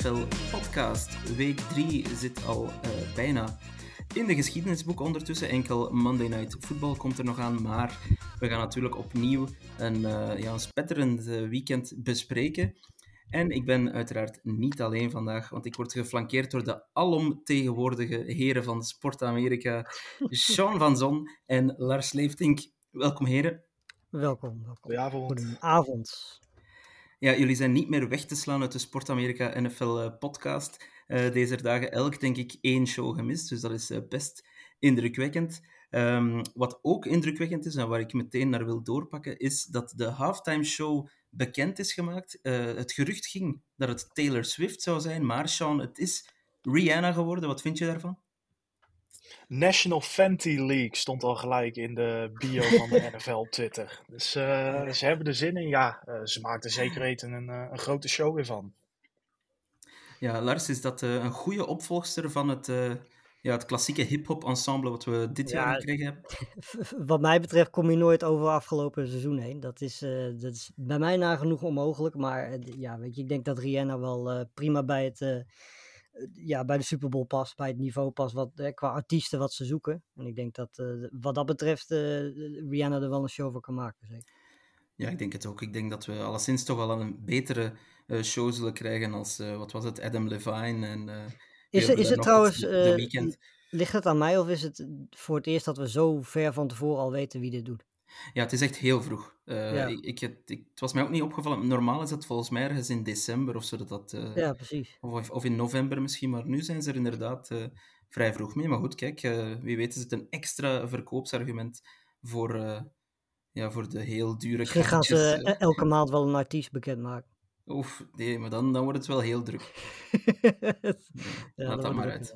NFL podcast. Week 3 zit al eh, bijna in de geschiedenisboek ondertussen. Enkel Monday Night Football komt er nog aan, maar we gaan natuurlijk opnieuw een, eh, ja, een spetterend eh, weekend bespreken. En ik ben uiteraard niet alleen vandaag, want ik word geflankeerd door de alomtegenwoordige heren van Sport Amerika, Sean van Zon en Lars Leeftink. Welkom heren. Welkom. welkom. Goedenavond. Goedenavond. Ja, jullie zijn niet meer weg te slaan uit de Sport Amerika NFL eh, podcast. Eh, deze dagen elk, denk ik, één show gemist. Dus dat is eh, best indrukwekkend. Ehm, wat ook indrukwekkend is, en waar ik meteen naar wil doorpakken, is dat de halftime show bekend is gemaakt. Het gerucht ging dat het Taylor Swift zou zijn, maar Sean, het is Rihanna geworden. Wat vind je daarvan? National Fenty League stond al gelijk in de bio van de NFL op Twitter. Dus eh, ze hebben er zin in. Ja, eh, ze maakt er zeker weten een, eh, een grote show weer van. Ja, Lars, is dat een goede opvolgster van het, eh, ja, het klassieke hip-hop ensemble wat we dit jaar Ja, gekregen hebben? Wat mij betreft kom je nooit over afgelopen seizoen heen. Dat is, eh, dat is bij mij nagenoeg onmogelijk. Maar ja, weet je, ik denk dat Rihanna wel prima bij, het, ja, bij de Super Bowl past. Bij het niveau past wat, eh, qua artiesten wat ze zoeken. En ik denk dat eh, wat dat betreft eh, Rihanna er wel een show voor kan maken. Zeker. Ja, ik denk het ook. Ik denk dat we alleszins toch wel een betere eh, show zullen krijgen als, eh, wat was het, Adam Levine en... eh, Is, is het trouwens, de eh, ligt het aan mij of is het voor het eerst dat we zo ver van tevoren al weten wie dit doet? Ja, het is echt heel vroeg. Eh, Ja. ik, ik, het, ik- het was mij ook niet opgevallen. Normaal is het volgens mij ergens in december of zo. Dat dat, eh, Ja, precies. of, of in november misschien, maar nu zijn ze er inderdaad eh, vrij vroeg mee. Maar goed, kijk, wie weet is het een extra verkoopsargument voor, ja, voor de heel dure Misschien gaan ze eh, elke maand wel een artiest bekendmaken. Oef, nee, maar dan, dan wordt het wel heel druk. ja, Laat dat maar uit.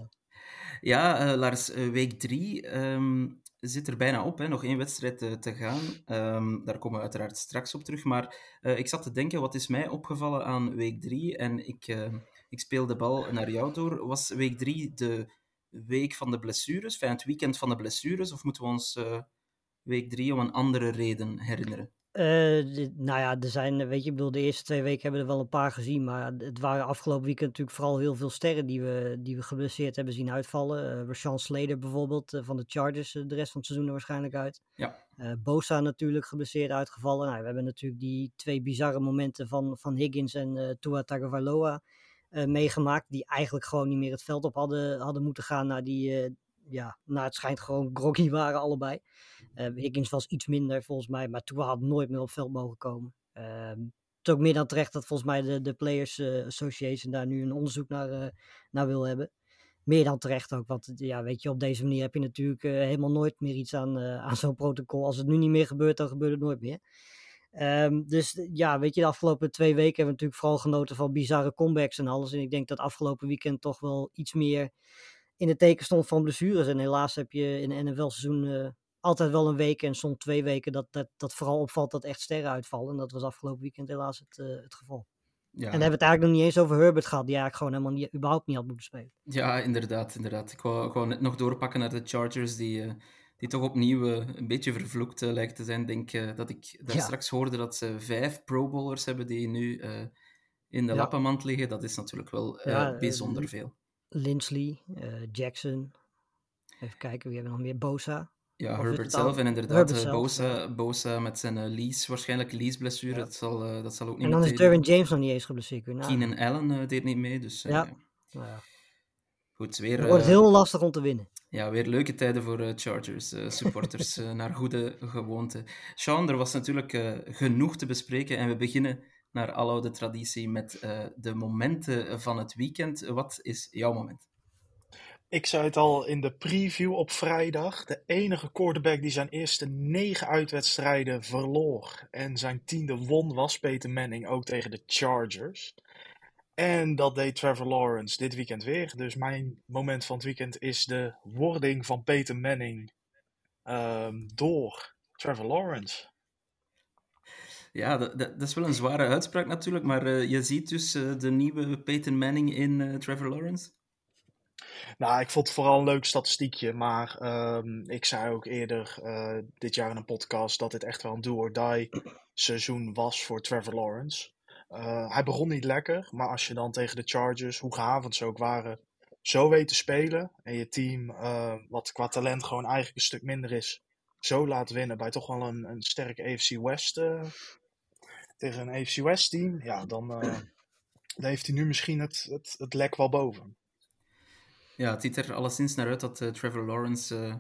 Ja, Lars, week drie ehm, zit er bijna op. Hè? Nog één wedstrijd eh, te gaan. Ehm, daar komen we uiteraard straks op terug. Maar eh, ik zat te denken, wat is mij opgevallen aan week drie? En ik, eh, ik speel de bal naar jou door. Was week drie de week van de blessures? Enfin, het weekend van de blessures? Of moeten we ons eh, week drie om een andere reden herinneren? Eh, dit- nou ja, er zijn, eh, weet je, ik bedoel, de eerste twee weken hebben we er wel een paar gezien. Maar het waren afgelopen weekend natuurlijk vooral heel veel sterren die we, die we geblesseerd hebben zien uitvallen. Eh Rashawn Slater bijvoorbeeld van de Chargers, de rest van het seizoen er waarschijnlijk uit. Ja. Bosa natuurlijk geblesseerd uitgevallen. Nou, we hebben natuurlijk die twee bizarre momenten van, van Higgins en Tua Tagovailoa meegemaakt. Die eigenlijk gewoon niet meer het veld op hadden, hadden moeten gaan. Naar die, ja, naar het schijnt gewoon groggy waren allebei. Higgins was iets minder volgens mij, maar Tua had nooit meer op veld mogen komen. Ehm, het is ook meer dan terecht dat volgens mij de, de Players eh, Association daar nu een onderzoek naar, eh, naar wil hebben. Meer dan terecht ook, want ja, weet je, op deze manier heb je natuurlijk helemaal nooit meer iets aan, aan zo'n protocol. Als het nu niet meer gebeurt, dan gebeurt het nooit meer. Ehm, dus ja, weet je, de afgelopen twee weken hebben we natuurlijk vooral genoten van bizarre comebacks en alles. En ik denk dat afgelopen weekend toch wel iets meer in het teken stond van blessures. En helaas heb je in een NFL-seizoen eh, altijd wel een week en soms twee weken dat, dat, dat vooral opvalt dat echt sterren uitvallen. En dat was afgelopen weekend helaas het, eh, het geval. Ja, En dan hebben we het eigenlijk nog niet eens over Herbert gehad, die eigenlijk gewoon helemaal niet, überhaupt niet had moeten spelen. Ja, inderdaad, inderdaad. Ik wou, ik wou net nog doorpakken naar de Chargers, die, eh, die toch opnieuw een beetje vervloekt lijkt te zijn. Ik denk dat ik daar Ja. straks hoorde dat ze vijf Pro Bowlers hebben die nu in de Ja. lappenmand liggen. Dat is natuurlijk wel bijzonder veel. Lindsley, eh, Jackson, even kijken, wie hebben we nog meer? Bosa. Ja, Of Herbert zelf en inderdaad eh, Bosa, Bosa met zijn eh, lease, waarschijnlijk lease-blessure. Dat, zal, dat zal ook niet En dan is Derwin James nog niet eens geblesseerd. nagaan. Keenan Allen deed niet mee, dus Ja. ja. Nou ja, goed. Weer, het wordt heel lastig om te winnen. Ja, weer leuke tijden voor Chargers supporters, naar goede gewoonte. Sean, er was natuurlijk genoeg te bespreken en we beginnen naar aloude traditie met eh, de momenten van het weekend. Wat is jouw moment? Ik zei het al in de preview op vrijdag. De enige quarterback die zijn eerste negen uitwedstrijden verloor en zijn tiende won was Peyton Manning, ook tegen de Chargers. En dat deed Trevor Lawrence dit weekend weer. Dus mijn moment van het weekend is de wording van Peyton Manning ehm, door Trevor Lawrence. Ja, dat, dat, is wel een zware uitspraak natuurlijk, maar uh, je ziet dus uh, de nieuwe Peyton Manning in uh, Trevor Lawrence? Nou, ik vond het vooral een leuk statistiekje, maar um, ik zei ook eerder dit jaar in een podcast dat dit echt wel een do-or-die seizoen was voor Trevor Lawrence. hij begon niet lekker, maar als je dan tegen de Chargers, hoe gehavend ze ook waren, zo weet te spelen en je team, wat qua talent gewoon eigenlijk een stuk minder is, zo laat winnen bij toch wel een, een sterke AFC West tegen een AFC West team, ja, dan, uh, dan heeft hij nu misschien het, het, het lek wel boven. Ja, het ziet er alleszins naar uit dat uh, Trevor Lawrence uh,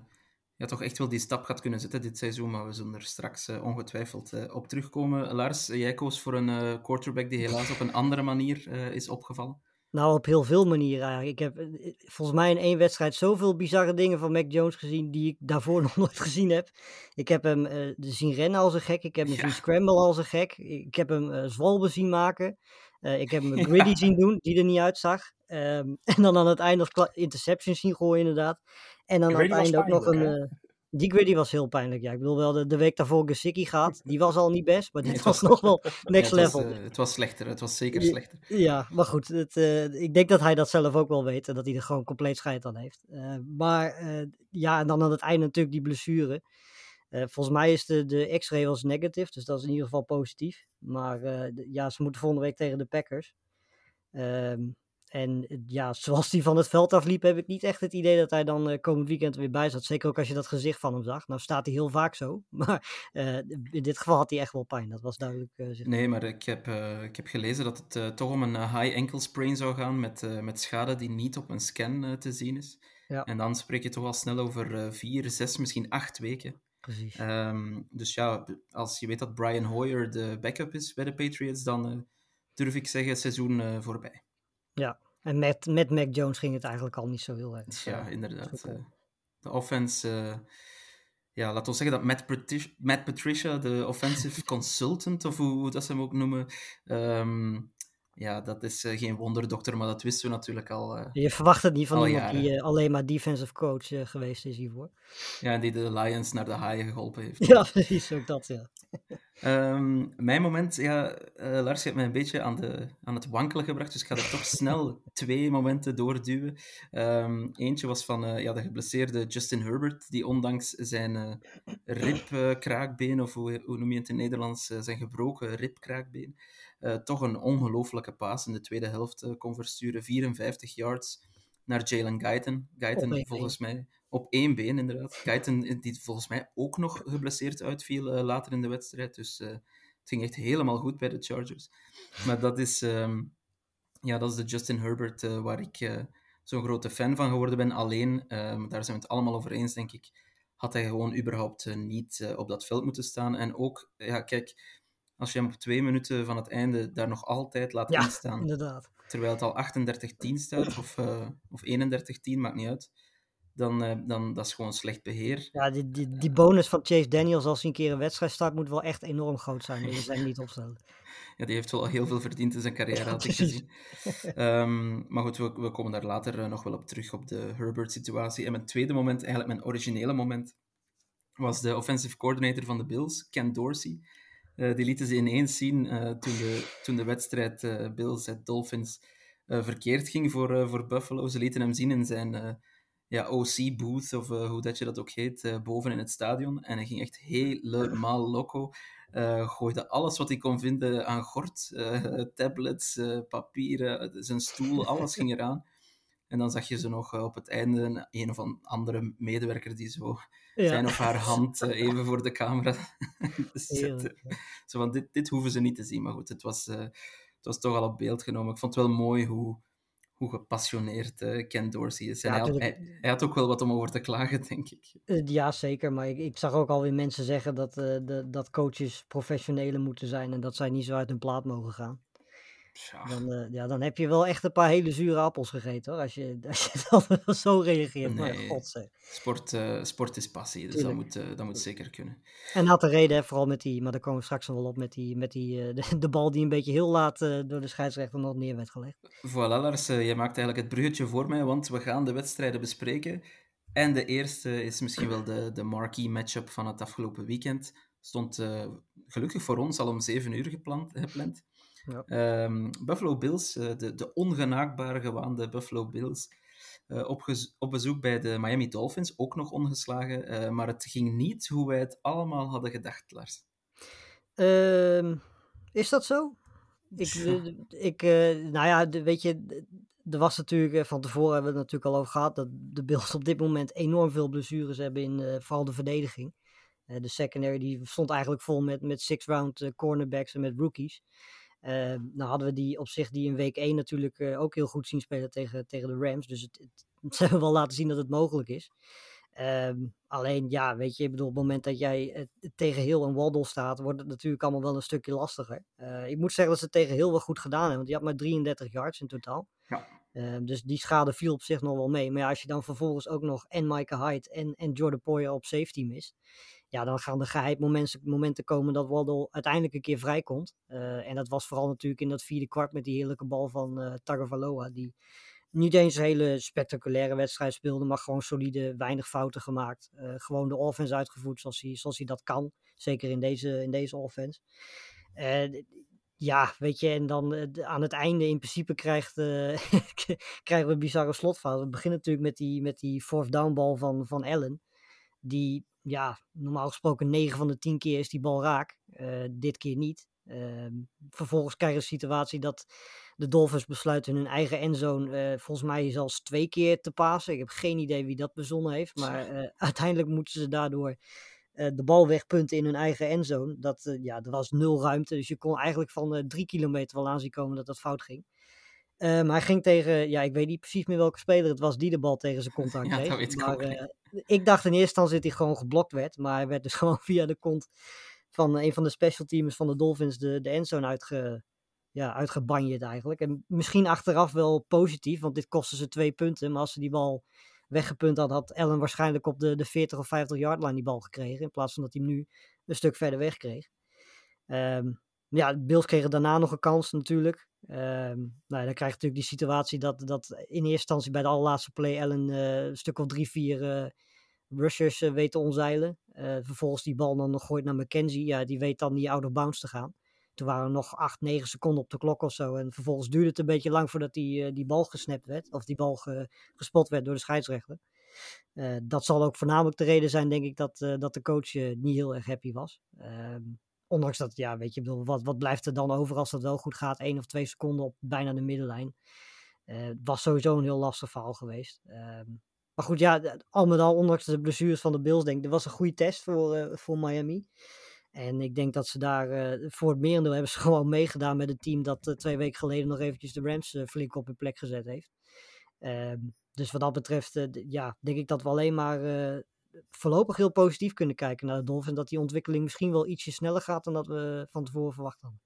ja, toch echt wel die stap gaat kunnen zetten dit seizoen, maar we zullen er straks ongetwijfeld op terugkomen. Lars, jij koos voor een quarterback die helaas op een andere manier is opgevallen. Nou, op heel veel manieren eigenlijk. Ik heb volgens mij in één wedstrijd zoveel bizarre dingen van Mac Jones gezien die ik daarvoor nog nooit gezien heb. Ik heb hem uh, zien rennen als een gek. Ik heb hem ja. zien scramble als een gek. Ik heb hem uh, zwalben zien maken. Uh, ik heb hem een griddy ja. zien doen, die er niet uitzag. Um, en dan aan het einde nog interceptions zien gooien inderdaad. En dan aan het einde ook nog een... Die Griddy was heel pijnlijk. Ja, ik bedoel wel, de, de week daarvoor Gesicki gaat, die was al niet best, maar dit nee, was, was, nog wel next ja, het level. Was, uh, het was slechter, het was zeker slechter. Ja, maar goed, het, uh, ik denk dat hij dat zelf ook wel weet en dat hij er gewoon compleet scheid aan heeft. Uh, maar ja, en dan aan het einde natuurlijk die blessure. volgens mij is de, de x-ray was negatief, dus dat is in ieder geval positief. Maar ja, ze moeten volgende week tegen de Packers. Um, en ja, zoals hij van het veld afliep, heb ik niet echt het idee dat hij dan uh, komend weekend weer bij zat. Zeker ook als je dat gezicht van hem zag. Nou staat hij heel vaak zo. Maar uh, in dit geval had hij echt wel pijn. Dat was duidelijk. Uh, nee, maar ik heb, ik heb gelezen dat het toch om een high ankle sprain zou gaan. Met, met schade die niet op een scan te zien is. Ja. En dan spreek je toch al snel over vier, zes, misschien acht weken. Precies. Um, dus ja, als je weet dat Brian Hoyer de backup is bij de Patriots, dan durf ik zeggen seizoen voorbij. Ja, en met, met Mac Jones ging het eigenlijk al niet zo heel erg. Ja, inderdaad. Uh, de offense, uh, ja, laten we zeggen dat Matt, Patricia, Matt Patricia de offensive consultant, of hoe, hoe dat ze hem ook noemen, um, ja, dat is uh, geen wonderdokter, maar dat wisten we natuurlijk al. Uh, je verwacht het niet van iemand die uh, alleen maar defensive coach geweest is hiervoor. Ja, die de Lions naar de haaien geholpen heeft. Ja, precies, ook dat, ja. um, mijn moment, ja, Lars, je hebt mij een beetje aan, de, aan het wankelen gebracht, dus ik ga er toch snel twee momenten doorduwen. Um, eentje was van ja, de geblesseerde Justin Herbert, die ondanks zijn ribkraakbeen, of hoe, hoe noem je het in het Nederlands, zijn gebroken ribkraakbeen, uh, toch een ongelofelijke paas in de tweede helft uh, kon versturen. 54 yards naar Jalen Guyton. Guyton volgens mij op één been, inderdaad. Guyton die volgens mij ook nog geblesseerd uitviel uh, later in de wedstrijd. Dus het ging echt helemaal goed bij de Chargers. Maar dat is, um, ja, dat is de Justin Herbert waar ik zo'n grote fan van geworden ben. Alleen, daar zijn we het allemaal over eens, denk ik, had hij gewoon überhaupt niet op dat veld moeten staan. En ook, ja, kijk als je hem op twee minuten van het einde daar nog altijd laat ja, instaan. inderdaad. Terwijl het al 38-10 staat, of, uh, of 31-10, maakt niet uit. Dan, uh, dan dat is gewoon slecht beheer. Ja, die, die, die bonus van Chase Daniels als hij een keer een wedstrijd start, moet wel echt enorm groot zijn. Die zijn niet opstellen. Ja, die heeft wel heel veel verdiend in zijn carrière, had ik gezien. um, maar goed, we, we komen daar later uh, nog wel op terug, op de Herbert-situatie. En mijn tweede moment, eigenlijk mijn originele moment, was de offensive coordinator van de Bills, Ken Dorsey. Uh, die lieten ze ineens zien uh, toen, de, toen de wedstrijd uh, Bills at Dolphins verkeerd ging voor, voor Buffalo. Ze lieten hem zien in zijn ja, OC-booth, of hoe dat je dat ook heet, boven in het stadion. En hij ging echt helemaal loco. gooide alles wat hij kon vinden aan gort, tablets, papieren, zijn stoel, alles ging eraan. En dan zag je ze nog op het einde een, of andere medewerker die zo ja. zijn of haar hand even voor de camera zette. Zo van, dit, dit hoeven ze niet te zien. Maar goed, het was, uh, het was toch al op beeld genomen. Ik vond het wel mooi hoe, hoe gepassioneerd uh, Ken Dorsey is. En ja, hij, had, hij, hij, had, ook wel wat om over te klagen, denk ik. Ja, zeker. Maar ik, ik zag ook alweer mensen zeggen dat, de, dat coaches professionelen moeten zijn en dat zij niet zo uit hun plaat mogen gaan. Dan, eh, ja, dan heb je wel echt een paar hele zure appels gegeten hoor. Als je, als je dan zo reageert. Maar Nee. god zeg. sport, eh, sport is passie, dus dat moet, eh, dat moet zeker kunnen. En had de reden, hè, vooral met die, maar daar komen we straks nog wel op, met die, met die de, de bal die een beetje heel laat door de scheidsrechter nog neer werd gelegd. Voilà, Lars, je maakt eigenlijk het bruggetje voor mij, want we gaan de wedstrijden bespreken. En de eerste is misschien wel de, de marquee matchup van het afgelopen weekend. Stond gelukkig voor ons al om 7 uur gepland. gepland. Ja. Ehm, Buffalo Bills, eh, de, de ongenaakbare gewaande Buffalo Bills, eh, op, op bezoek bij de Miami Dolphins, ook nog ongeslagen. eh, maar het ging niet hoe wij het allemaal hadden gedacht, Lars. Ehm, is dat zo? Ik, ik nou ja, weet je, er was natuurlijk, van tevoren hebben we het natuurlijk al over gehad, dat de Bills op dit moment enorm veel blessures hebben in vooral de verdediging. De secondary die stond eigenlijk vol met, met six-round cornerbacks en met rookies. Nou hadden we die op zich die in week 1 natuurlijk eh, ook heel goed zien spelen tegen, tegen de Rams. Dus het, het, hebben wel laten zien dat het mogelijk is. Ehm, alleen ja, weet je, ik bedoel, op het moment dat jij eh, tegen Hill en Waddle staat, wordt het natuurlijk allemaal wel een stukje lastiger. Eh, ik moet zeggen dat ze het tegen Hill wel goed gedaan hebben, want die had maar 33 yards in totaal. Ja. Ehm, dus die schade viel op zich nog wel mee. Maar ja, als je dan vervolgens ook nog en Micah Hyde en, en Jordan Poyer op safety mist, ja, dan gaan er geheid momenten, momenten komen dat Waddle uiteindelijk een keer vrijkomt. Eh en dat was vooral natuurlijk in dat vierde kwart met die heerlijke bal van eh Tagovailoa, die niet eens een hele spectaculaire wedstrijd speelde, maar gewoon solide, weinig fouten gemaakt. Eh, gewoon de offense uitgevoerd zoals hij, zoals hij dat kan. Zeker in deze, in deze offense. Ja, weet je, en dan de- aan het einde in principe krijgt, krijgen we een bizarre slotfase. We beginnen natuurlijk met die, met die fourth down bal van, van Allen. Die, ja, normaal gesproken 9 van de 10 keer is die bal raak. Eh, dit keer niet. Ehm, vervolgens krijg je de situatie dat de Dolphins besluiten hun eigen endzone eh volgens mij zelfs twee keer te pasen. Ik heb geen idee wie dat bezonnen heeft. Maar eh, uiteindelijk moeten ze daardoor de bal wegpunten in hun eigen endzone. Dat, ja, er was nul ruimte. Dus je kon eigenlijk van drie kilometer wel aanzien komen dat dat fout ging. Eh, maar hij ging tegen, ja, ik weet niet precies meer welke speler het was die de bal tegen zijn kont aan kreeg. ik maar, eh, ik dacht in eerste instantie dat hij gewoon geblokt werd. Maar hij werd dus gewoon via de kont van een van de special teams van de Dolphins de, de endzone uitge, ja, uitgebanjeerd eigenlijk. En misschien achteraf wel positief, want dit kostte ze twee punten. Maar als ze die bal weggepunt had, had Allen waarschijnlijk op de, de 40 of 50 yard line die bal gekregen. In plaats van dat hij hem nu een stuk verder weg kreeg. Ehm, ja, de Bills kregen daarna nog een kans natuurlijk. Ehm, nou, dan krijg je natuurlijk die situatie dat, dat in eerste instantie bij de allerlaatste play Allen eh, een stuk of drie, vier eh, rushers eh, weet te omzeilen. Eh, vervolgens die bal dan nog gooit naar McKenzie. Ja, die weet dan niet out of bounds te gaan. Toen waren er nog 8, 9 seconden op de klok of zo. En vervolgens duurde het een beetje lang voordat die, die bal gesnapt werd. Of die bal ge- gespot werd door de scheidsrechter. Dat zal ook voornamelijk de reden zijn, denk ik, dat, dat de coach niet heel erg happy was. Ondanks dat, ja, weet je, bedoel, wat, wat blijft er dan over als dat wel goed gaat? 1 of 2 seconden op bijna de middenlijn. Eh, Het was sowieso een heel lastig verhaal geweest. Ehm, maar goed, ja, al met al, ondanks de blessures van de Bills, denk ik, dat was een goede test voor, eh, voor Miami. En ik denk dat ze daar eh, voor het merendeel hebben ze gewoon meegedaan met een team dat twee weken geleden nog eventjes de Rams flink op hun plek gezet heeft. Ehm, dus wat dat betreft, ja, denk ik dat we alleen maar voorlopig heel positief kunnen kijken naar de Dolphins. Dat die ontwikkeling misschien wel ietsje sneller gaat dan dat we van tevoren verwacht hadden.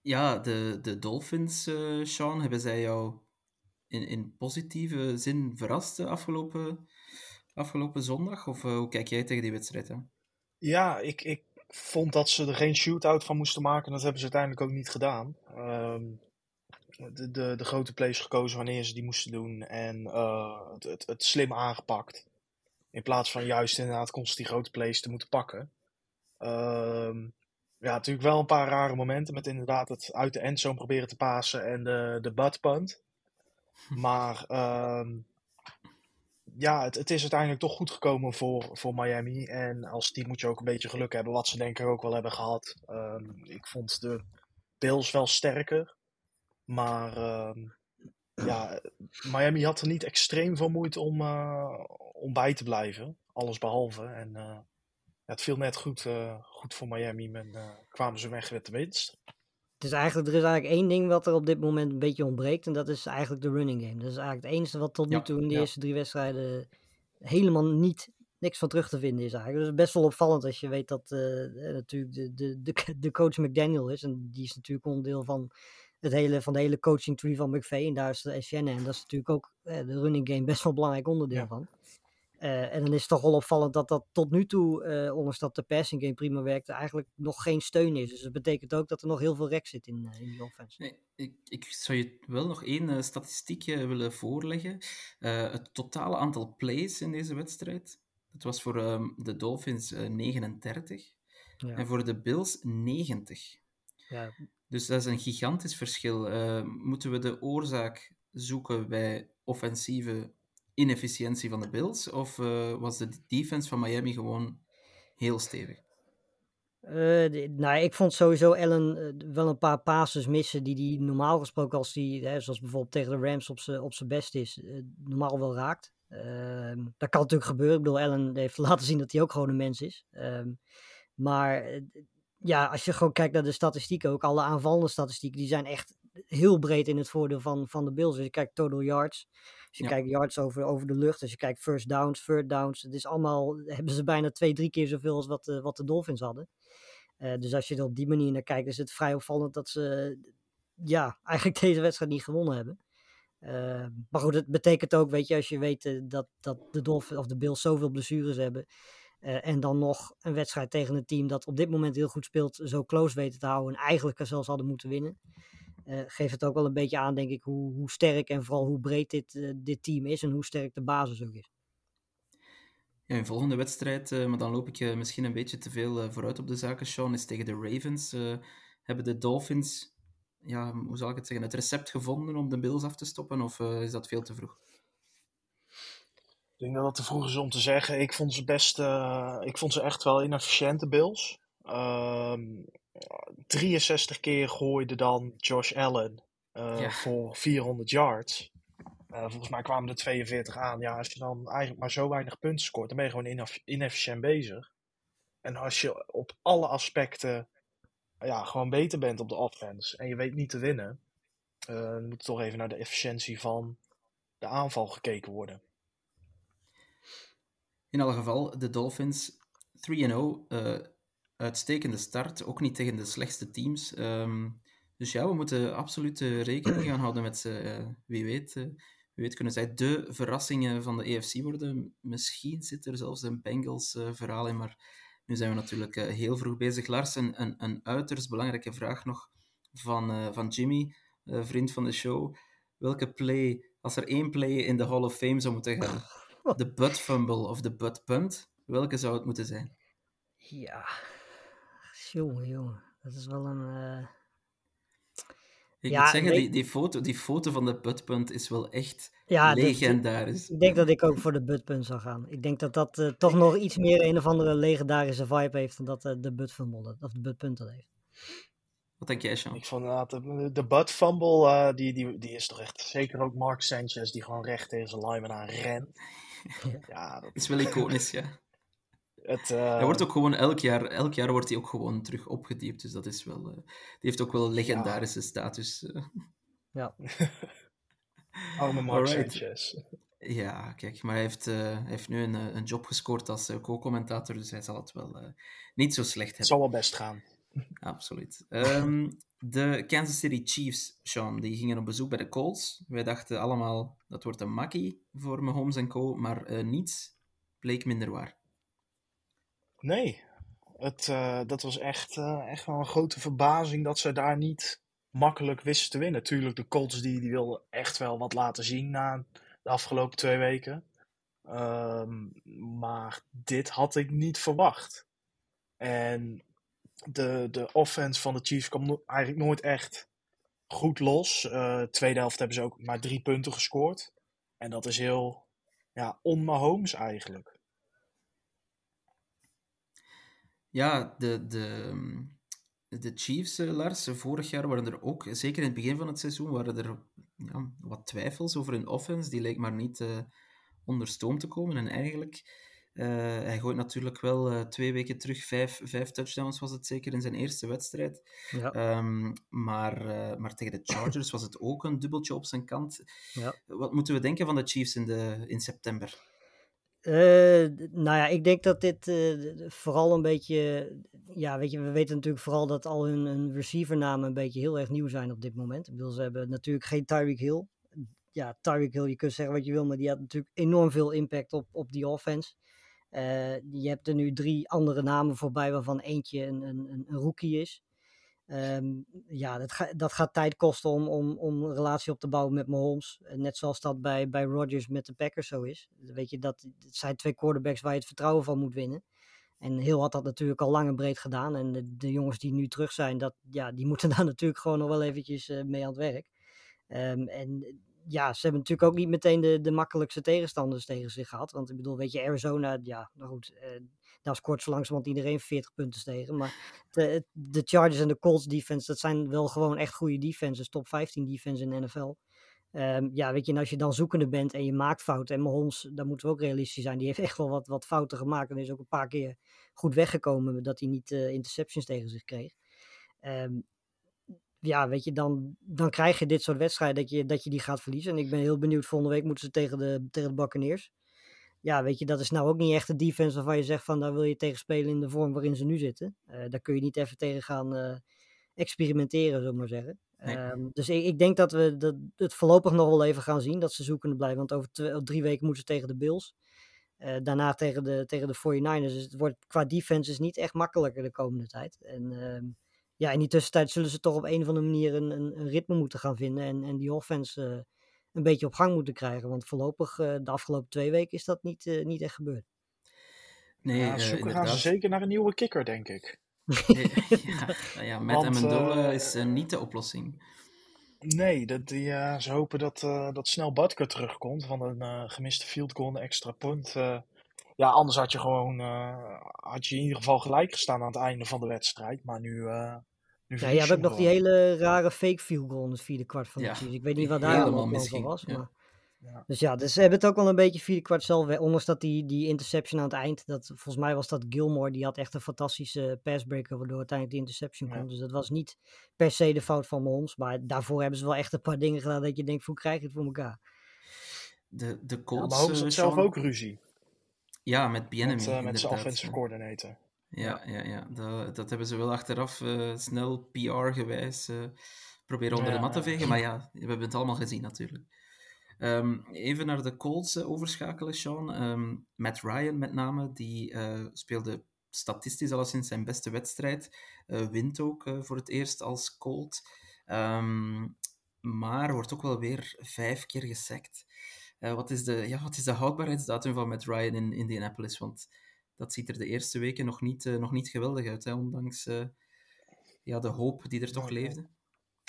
Ja, de, de Dolphins, eh, Sean, hebben zij jou in, in positieve zin verrast de afgelopen, afgelopen zondag? Of eh, hoe kijk jij tegen die wedstrijd aan? Ja, ik, ik vond dat ze er geen shootout van moesten maken. Dat hebben ze uiteindelijk ook niet gedaan. Ehm, de, de, de grote plays gekozen wanneer ze die moesten doen. En eh, het, het, het slim aangepakt. In plaats van juist inderdaad constant die grote plays te moeten pakken. Ehm, ja, natuurlijk wel een paar rare momenten. Met inderdaad het uit de endzone proberen te pasen en de, de butt punt. Maar ehm, ja, het, het is uiteindelijk toch goed gekomen voor, voor Miami. En als team moet je ook een beetje geluk hebben, wat ze denk ik ook wel hebben gehad. Ehm, ik vond de Bills wel sterker. Maar ja, Miami had er niet extreem veel moeite om, eh, om bij te blijven. Alles behalve. En eh, ja, het viel net goed, eh, goed voor Miami. En eh, kwamen ze weg met de winst. Het is eigenlijk, er is eigenlijk één ding wat er op dit moment een beetje ontbreekt. En dat is eigenlijk de running game. Dat is eigenlijk het enige wat tot nu Ja, toe in de ja. eerste drie wedstrijden helemaal niet niks van terug te vinden is eigenlijk. Dus het is best wel opvallend als je weet dat natuurlijk de, de, de, de coach McDaniel is. En die is natuurlijk onderdeel van het hele, van de hele coaching tree van McVay. En daar is de Shanahan, dat is natuurlijk ook de running game best wel een belangrijk onderdeel Ja. van. Eh, en dan is het toch wel opvallend dat dat tot nu toe, eh ondanks dat de passing game prima werkte, eigenlijk nog geen steun is. Dus dat betekent ook dat er nog heel veel rek zit in, eh, in die offense. Nee, ik, ik zou je wel nog één statistiekje willen voorleggen. Het totale aantal plays in deze wedstrijd. Dat was voor ehm, de Dolphins eh, 39 Ja. en voor de Bills 90. Ja, Dus dat is een gigantisch verschil. Moeten we de oorzaak zoeken bij offensieve inefficiëntie van de Bills? Of eh, was de defense van Miami gewoon heel stevig? Eh, nou, ik vond sowieso Allen eh, wel een paar passes missen die hij normaal gesproken als hij, hè, zoals bijvoorbeeld tegen de Rams op zijn best is, normaal wel raakt. Ehm, dat kan natuurlijk gebeuren. Ik bedoel, Allen heeft laten zien dat hij ook gewoon een mens is. Ehm, maar ja, als je gewoon kijkt naar de statistieken, ook alle aanvallende statistieken, die zijn echt heel breed in het voordeel van, van de Bills. Als je kijkt total yards, als je Ja. kijkt yards over, over de lucht, als je kijkt first downs, third downs, het is allemaal, hebben ze bijna twee, drie keer zoveel als wat, de- wat de Dolphins hadden. Eh, dus als je er op die manier naar kijkt, is het vrij opvallend dat ze ja, eigenlijk deze wedstrijd niet gewonnen hebben. Eh, maar goed, het betekent ook, weet je, als je weet eh, dat, dat de Dolphins of de Bills zoveel blessures hebben. eh, en dan nog een wedstrijd tegen een team dat op dit moment heel goed speelt, zo close weten te houden. En eigenlijk zelfs hadden moeten winnen. Eh, geeft het ook wel een beetje aan, denk ik, hoe, hoe sterk en vooral hoe breed dit, eh, dit team is. En hoe sterk de basis ook is. Ja, in volgende wedstrijd, eh, maar dan loop ik misschien een beetje te veel vooruit op de zaken, Sean, is tegen de Ravens. Eh, hebben de Dolphins, ja, hoe zal ik het zeggen, het recept gevonden om de Bills af te stoppen, of eh, is dat veel te vroeg? Ik denk dat het te vroeg is om te zeggen. Ik vond ze best, eh, ik vond ze echt wel inefficiënte Bills. Ehm 63 keer gooide dan Josh Allen eh, Ja. voor 400 yards. Eh, volgens mij kwamen er 42 aan. Ja, als je dan eigenlijk maar zo weinig punten scoort, dan ben je gewoon inef- inefficiënt bezig. En als je op alle aspecten ja, gewoon beter bent op de offense en je weet niet te winnen, eh, dan moet toch even naar de efficiëntie van de aanval gekeken worden. In alle geval, de Dolphins 3-0, eh, uitstekende start, ook niet tegen de slechtste teams. Ehm, dus ja, we moeten absoluut eh, rekening gaan houden met ze. Eh, wie weet, eh, wie weet kunnen zij de verrassingen van de EFC worden. Misschien zit er zelfs een Bengals-verhaal in, maar nu zijn we natuurlijk heel vroeg bezig. Lars, een, een, een uiterst belangrijke vraag nog van, van Jimmy, vriend van de show. Welke play, als er één play in de Hall of Fame zou moeten gaan, de butt fumble of de butt punt, welke zou het moeten zijn? Ja, jongen, jongen. Dat is wel een... eh, Ik Ja, moet zeggen, nee. die, die, foto, die foto van de butt punt is wel echt Ja, legendarisch. Ik denk dat ik ook voor de buttpunt zou gaan. Ik denk dat dat eh, toch nog iets meer een of andere legendarische vibe heeft dan dat eh, de butt fumble of de buttpunt dat heeft. Wat denk jij, Sean? Ik vond de, de butt fumble, eh, die, die, die is toch echt zeker ook Mark Sanchez die gewoon recht tegen zijn lineman aan rent. Ja, dat is wel iconisch, ja. Het, eh, Hij wordt ook gewoon elk jaar, elk jaar wordt hij ook gewoon terug opgediept, dus dat is wel... eh, die heeft ook wel een legendarische status. Ja. arme Mark. Sanchez. Ja, kijk, maar hij heeft, eh, hij heeft nu een, een job gescoord als co-commentator, dus hij zal het wel eh, niet zo slecht Het hebben. zal wel best gaan. Absoluut. Ehm, de Kansas City Chiefs, Sean, die gingen op bezoek bij de Colts. Wij dachten allemaal, dat wordt een makkie voor Mahomes en co, maar eh, niets bleek minder waar. Nee, het, eh, dat was echt, eh, echt wel een grote verbazing dat ze daar niet makkelijk wisten te winnen. Tuurlijk, de Colts die, die wilden echt wel wat laten zien na de afgelopen twee weken. Ehm, maar dit had ik niet verwacht. En de, de offense van de Chiefs kwam eigenlijk nooit echt goed los. Eh tweede helft hebben ze ook maar drie punten gescoord. En dat is heel ja, on-Mahomes eigenlijk. Ja, de, de, de Chiefs, eh, Lars, vorig jaar waren er ook, zeker in het begin van het seizoen, waren er ja, wat twijfels over hun offense. Die leek maar niet eh, onder stoom te komen. En eigenlijk, eh, hij gooit natuurlijk wel eh, twee weken terug vijf, vijf touchdowns, was het zeker, in zijn eerste wedstrijd. Ja, Ehm, maar, maar tegen de Chargers was het ook een dubbeltje op zijn kant. ja. Wat moeten we denken van de Chiefs in, de, in september? Eh, nou ja, ik denk dat dit eh, vooral een beetje. Ja, weet je, we weten natuurlijk vooral dat al hun, hun receivernamen een beetje heel erg nieuw zijn op dit moment. Ik bedoel, ze hebben natuurlijk geen Tyreek Hill. Ja, Tyreek Hill, je kunt zeggen wat je wil, maar die had natuurlijk enorm veel impact op, op die offense. Eh, je hebt er nu drie andere namen voorbij, waarvan eentje een, een, een, een rookie is. Ehm, ja, dat, dat gaat tijd kosten om, om, om een relatie op te bouwen met Mahomes. Net zoals dat bij, bij Rodgers met de Packers zo is. Weet je, dat, het zijn twee quarterbacks waar je het vertrouwen van moet winnen. En Hill had dat natuurlijk al lang en breed gedaan. En de, de jongens die nu terug zijn, dat, ja, die moeten daar natuurlijk gewoon nog wel eventjes eh, mee aan het werk. Ehm, en ja, ze hebben natuurlijk ook niet meteen de, de makkelijkste tegenstanders tegen zich gehad. Want ik bedoel, weet je, Arizona, ja, nou goed, eh, daar scoort zo langzamerhand iedereen 40 punten tegen. Maar de, de Chargers en de Colts defense, dat zijn wel gewoon echt goede defenses. Top 15 defense in de NFL. Ehm, ja, weet je, en als je dan zoekende bent en je maakt fouten. En Mahomes, daar moeten we ook realistisch zijn. Die heeft echt wel wat, wat fouten gemaakt. En is ook een paar keer goed weggekomen dat hij niet eh, interceptions tegen zich kreeg. Ehm, ja, weet je, dan, dan krijg je dit soort wedstrijden dat je, dat je die gaat verliezen. En ik ben heel benieuwd, volgende week moeten ze tegen de, tegen de Buccaneers. Ja, weet je, dat is nou ook niet echt de defense waarvan je zegt van daar wil je tegen spelen in de vorm waarin ze nu zitten. Eh, daar kun je niet even tegen gaan eh, experimenteren, zullen maar zeggen. Nee. Ehm, dus ik, ik denk dat we dat, het voorlopig nog wel even gaan zien, dat ze zoekende blijven. Want over twee- drie weken moeten ze tegen de Bills. Eh, daarna tegen de, tegen de 49ers. Dus het wordt qua defense is niet echt makkelijker de komende tijd. En ehm, ja, in die tussentijd zullen ze toch op een of andere manier een, een, een ritme moeten gaan vinden. En, en die offense een beetje op gang moeten krijgen. Want voorlopig, eh, de afgelopen twee weken, is dat niet, eh, niet echt gebeurd. Nee, Ja, eh, zoeken gaan ze zeker naar een nieuwe kikker, denk ik. ja, nou ja, met Want, Amendola eh, is niet de oplossing. Nee, dat, die, ze hopen dat, eh, dat snel Butker terugkomt van een eh, gemiste field goal, een extra punt. eh. ja, anders had je gewoon eh, had je in ieder geval gelijk gestaan aan het einde van de wedstrijd. Maar nu, nu Ja, verlies je hebt je ook hem nog die hele rare fake field goal in het vierde kwart van de Ja, season. Ik weet niet wat daar allemaal van misging, was. ja. Maar... Ja. Dus ja, dus ze hebben het ook wel een beetje vierde kwart zelf weg. Ondanks dat die, die interception aan het eind, dat, volgens mij was dat Gilmore, die had echt een fantastische passbreaker, waardoor uiteindelijk die interception Ja. kwam. Dus dat was niet per se de fout van Mahomes, maar daarvoor hebben ze wel echt een paar dingen gedaan dat je denkt, hoe krijg je het voor elkaar? De, de Ja, Colts, maar Holmes eh, zelf ook ruzie Ja, met Bienemy, met, eh, met zijn offensive coordinator. Ja, ja, ja. Dat, dat hebben ze wel achteraf eh, snel PR-gewijs eh, proberen onder de mat te ja. vegen. Maar ja, we hebben het allemaal gezien natuurlijk. Ehm, even naar de Colts eh, overschakelen, Sean. Ehm, Matt Ryan met name, die speelde statistisch alleszins zijn beste wedstrijd. wint ook voor het eerst als Colt. Ehm, maar wordt ook wel weer vijf keer gesackt. Eh, wat, is de, ja, wat is de houdbaarheidsdatum van Matt Ryan in Indianapolis? Want dat ziet er de eerste weken nog niet, eh, nog niet geweldig uit, hè, ondanks eh, ja, de hoop die er toch leefde.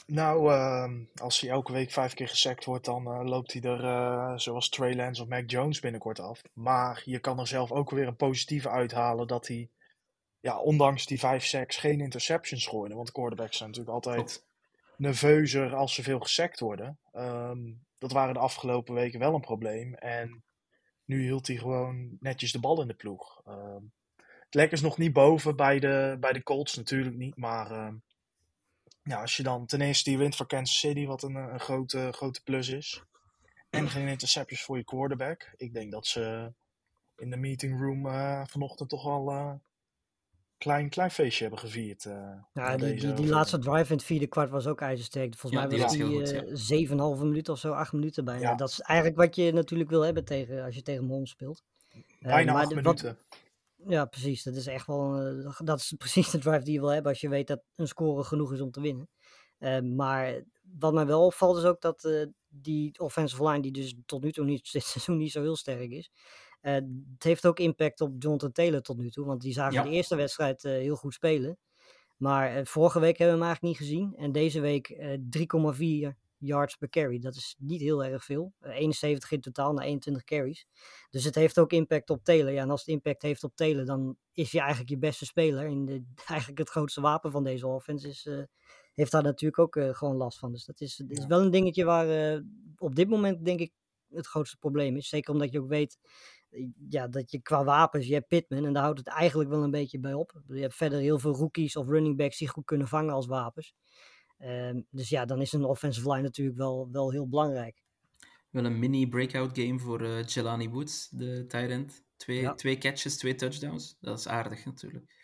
Nou, ehm, als hij elke week vijf keer gesackt wordt, dan eh, loopt hij er zoals Trey Lance of Mac Jones binnenkort af. Maar je kan er zelf ook weer een positieve uithalen dat hij, ja, ondanks die vijf sacks, geen interceptions gooide. Want quarterbacks zijn natuurlijk altijd nerveuzer als ze veel gesackt worden. Ehm, dat waren de afgelopen weken wel een probleem. En nu hield hij gewoon netjes de bal in de ploeg. Ehm, het lek is nog niet boven bij de, bij de Colts, natuurlijk niet. Maar ehm, ja, als je dan ten eerste die wint van Kansas City, wat een, een grote, grote plus is. En geen interceptions voor je quarterback. Ik denk dat ze in de meeting room eh, vanochtend toch een klein, klein feestje hebben gevierd. eh, Ja, die, deze die, die laatste drive in het vierde kwart was ook ijzersterk. Volgens Ja, mij die was die eh, zeven halve minuten of zo, acht minuten bijna. Ja. Dat is eigenlijk wat je natuurlijk wil hebben tegen, als je tegen Mahomes speelt. Eh, Bijna maar acht de- wat- minuten. Ja, precies. Dat is echt wel eh, dat is precies de drive die je wil hebben als je weet dat een score genoeg is om te winnen. Eh, maar wat mij wel opvalt is ook dat eh, die offensive line, die dus tot nu toe niet, dit seizoen niet zo heel sterk is, het heeft ook impact op Jonathan Taylor tot nu toe. Want die zagen Ja. de eerste wedstrijd eh, heel goed spelen. Maar eh, vorige week hebben we hem eigenlijk niet gezien. En deze week eh 3,4 yards per carry. Dat is niet heel erg veel. Eh, 71 in totaal na 21 carries. Dus het heeft ook impact op Taylor. Ja, en als het impact heeft op Taylor, dan is hij eigenlijk je beste speler. En de, eigenlijk het grootste wapen van deze offense is, eh, heeft daar natuurlijk ook eh, gewoon last van. Dus dat is, dat is Ja. wel een dingetje waar eh, op dit moment denk ik het grootste probleem is. Zeker omdat je ook weet eh, ja, dat je qua wapens, je hebt Pittman en daar houdt het eigenlijk wel een beetje bij op. Je hebt verder heel veel rookies of running backs die goed kunnen vangen als wapens. Ehm, dus ja, dan is een offensive line natuurlijk wel, wel heel belangrijk. We Wel een mini breakout game voor uh, Jelani Woods, de tight end. Twee, Ja. twee catches, twee touchdowns. Dat is aardig natuurlijk.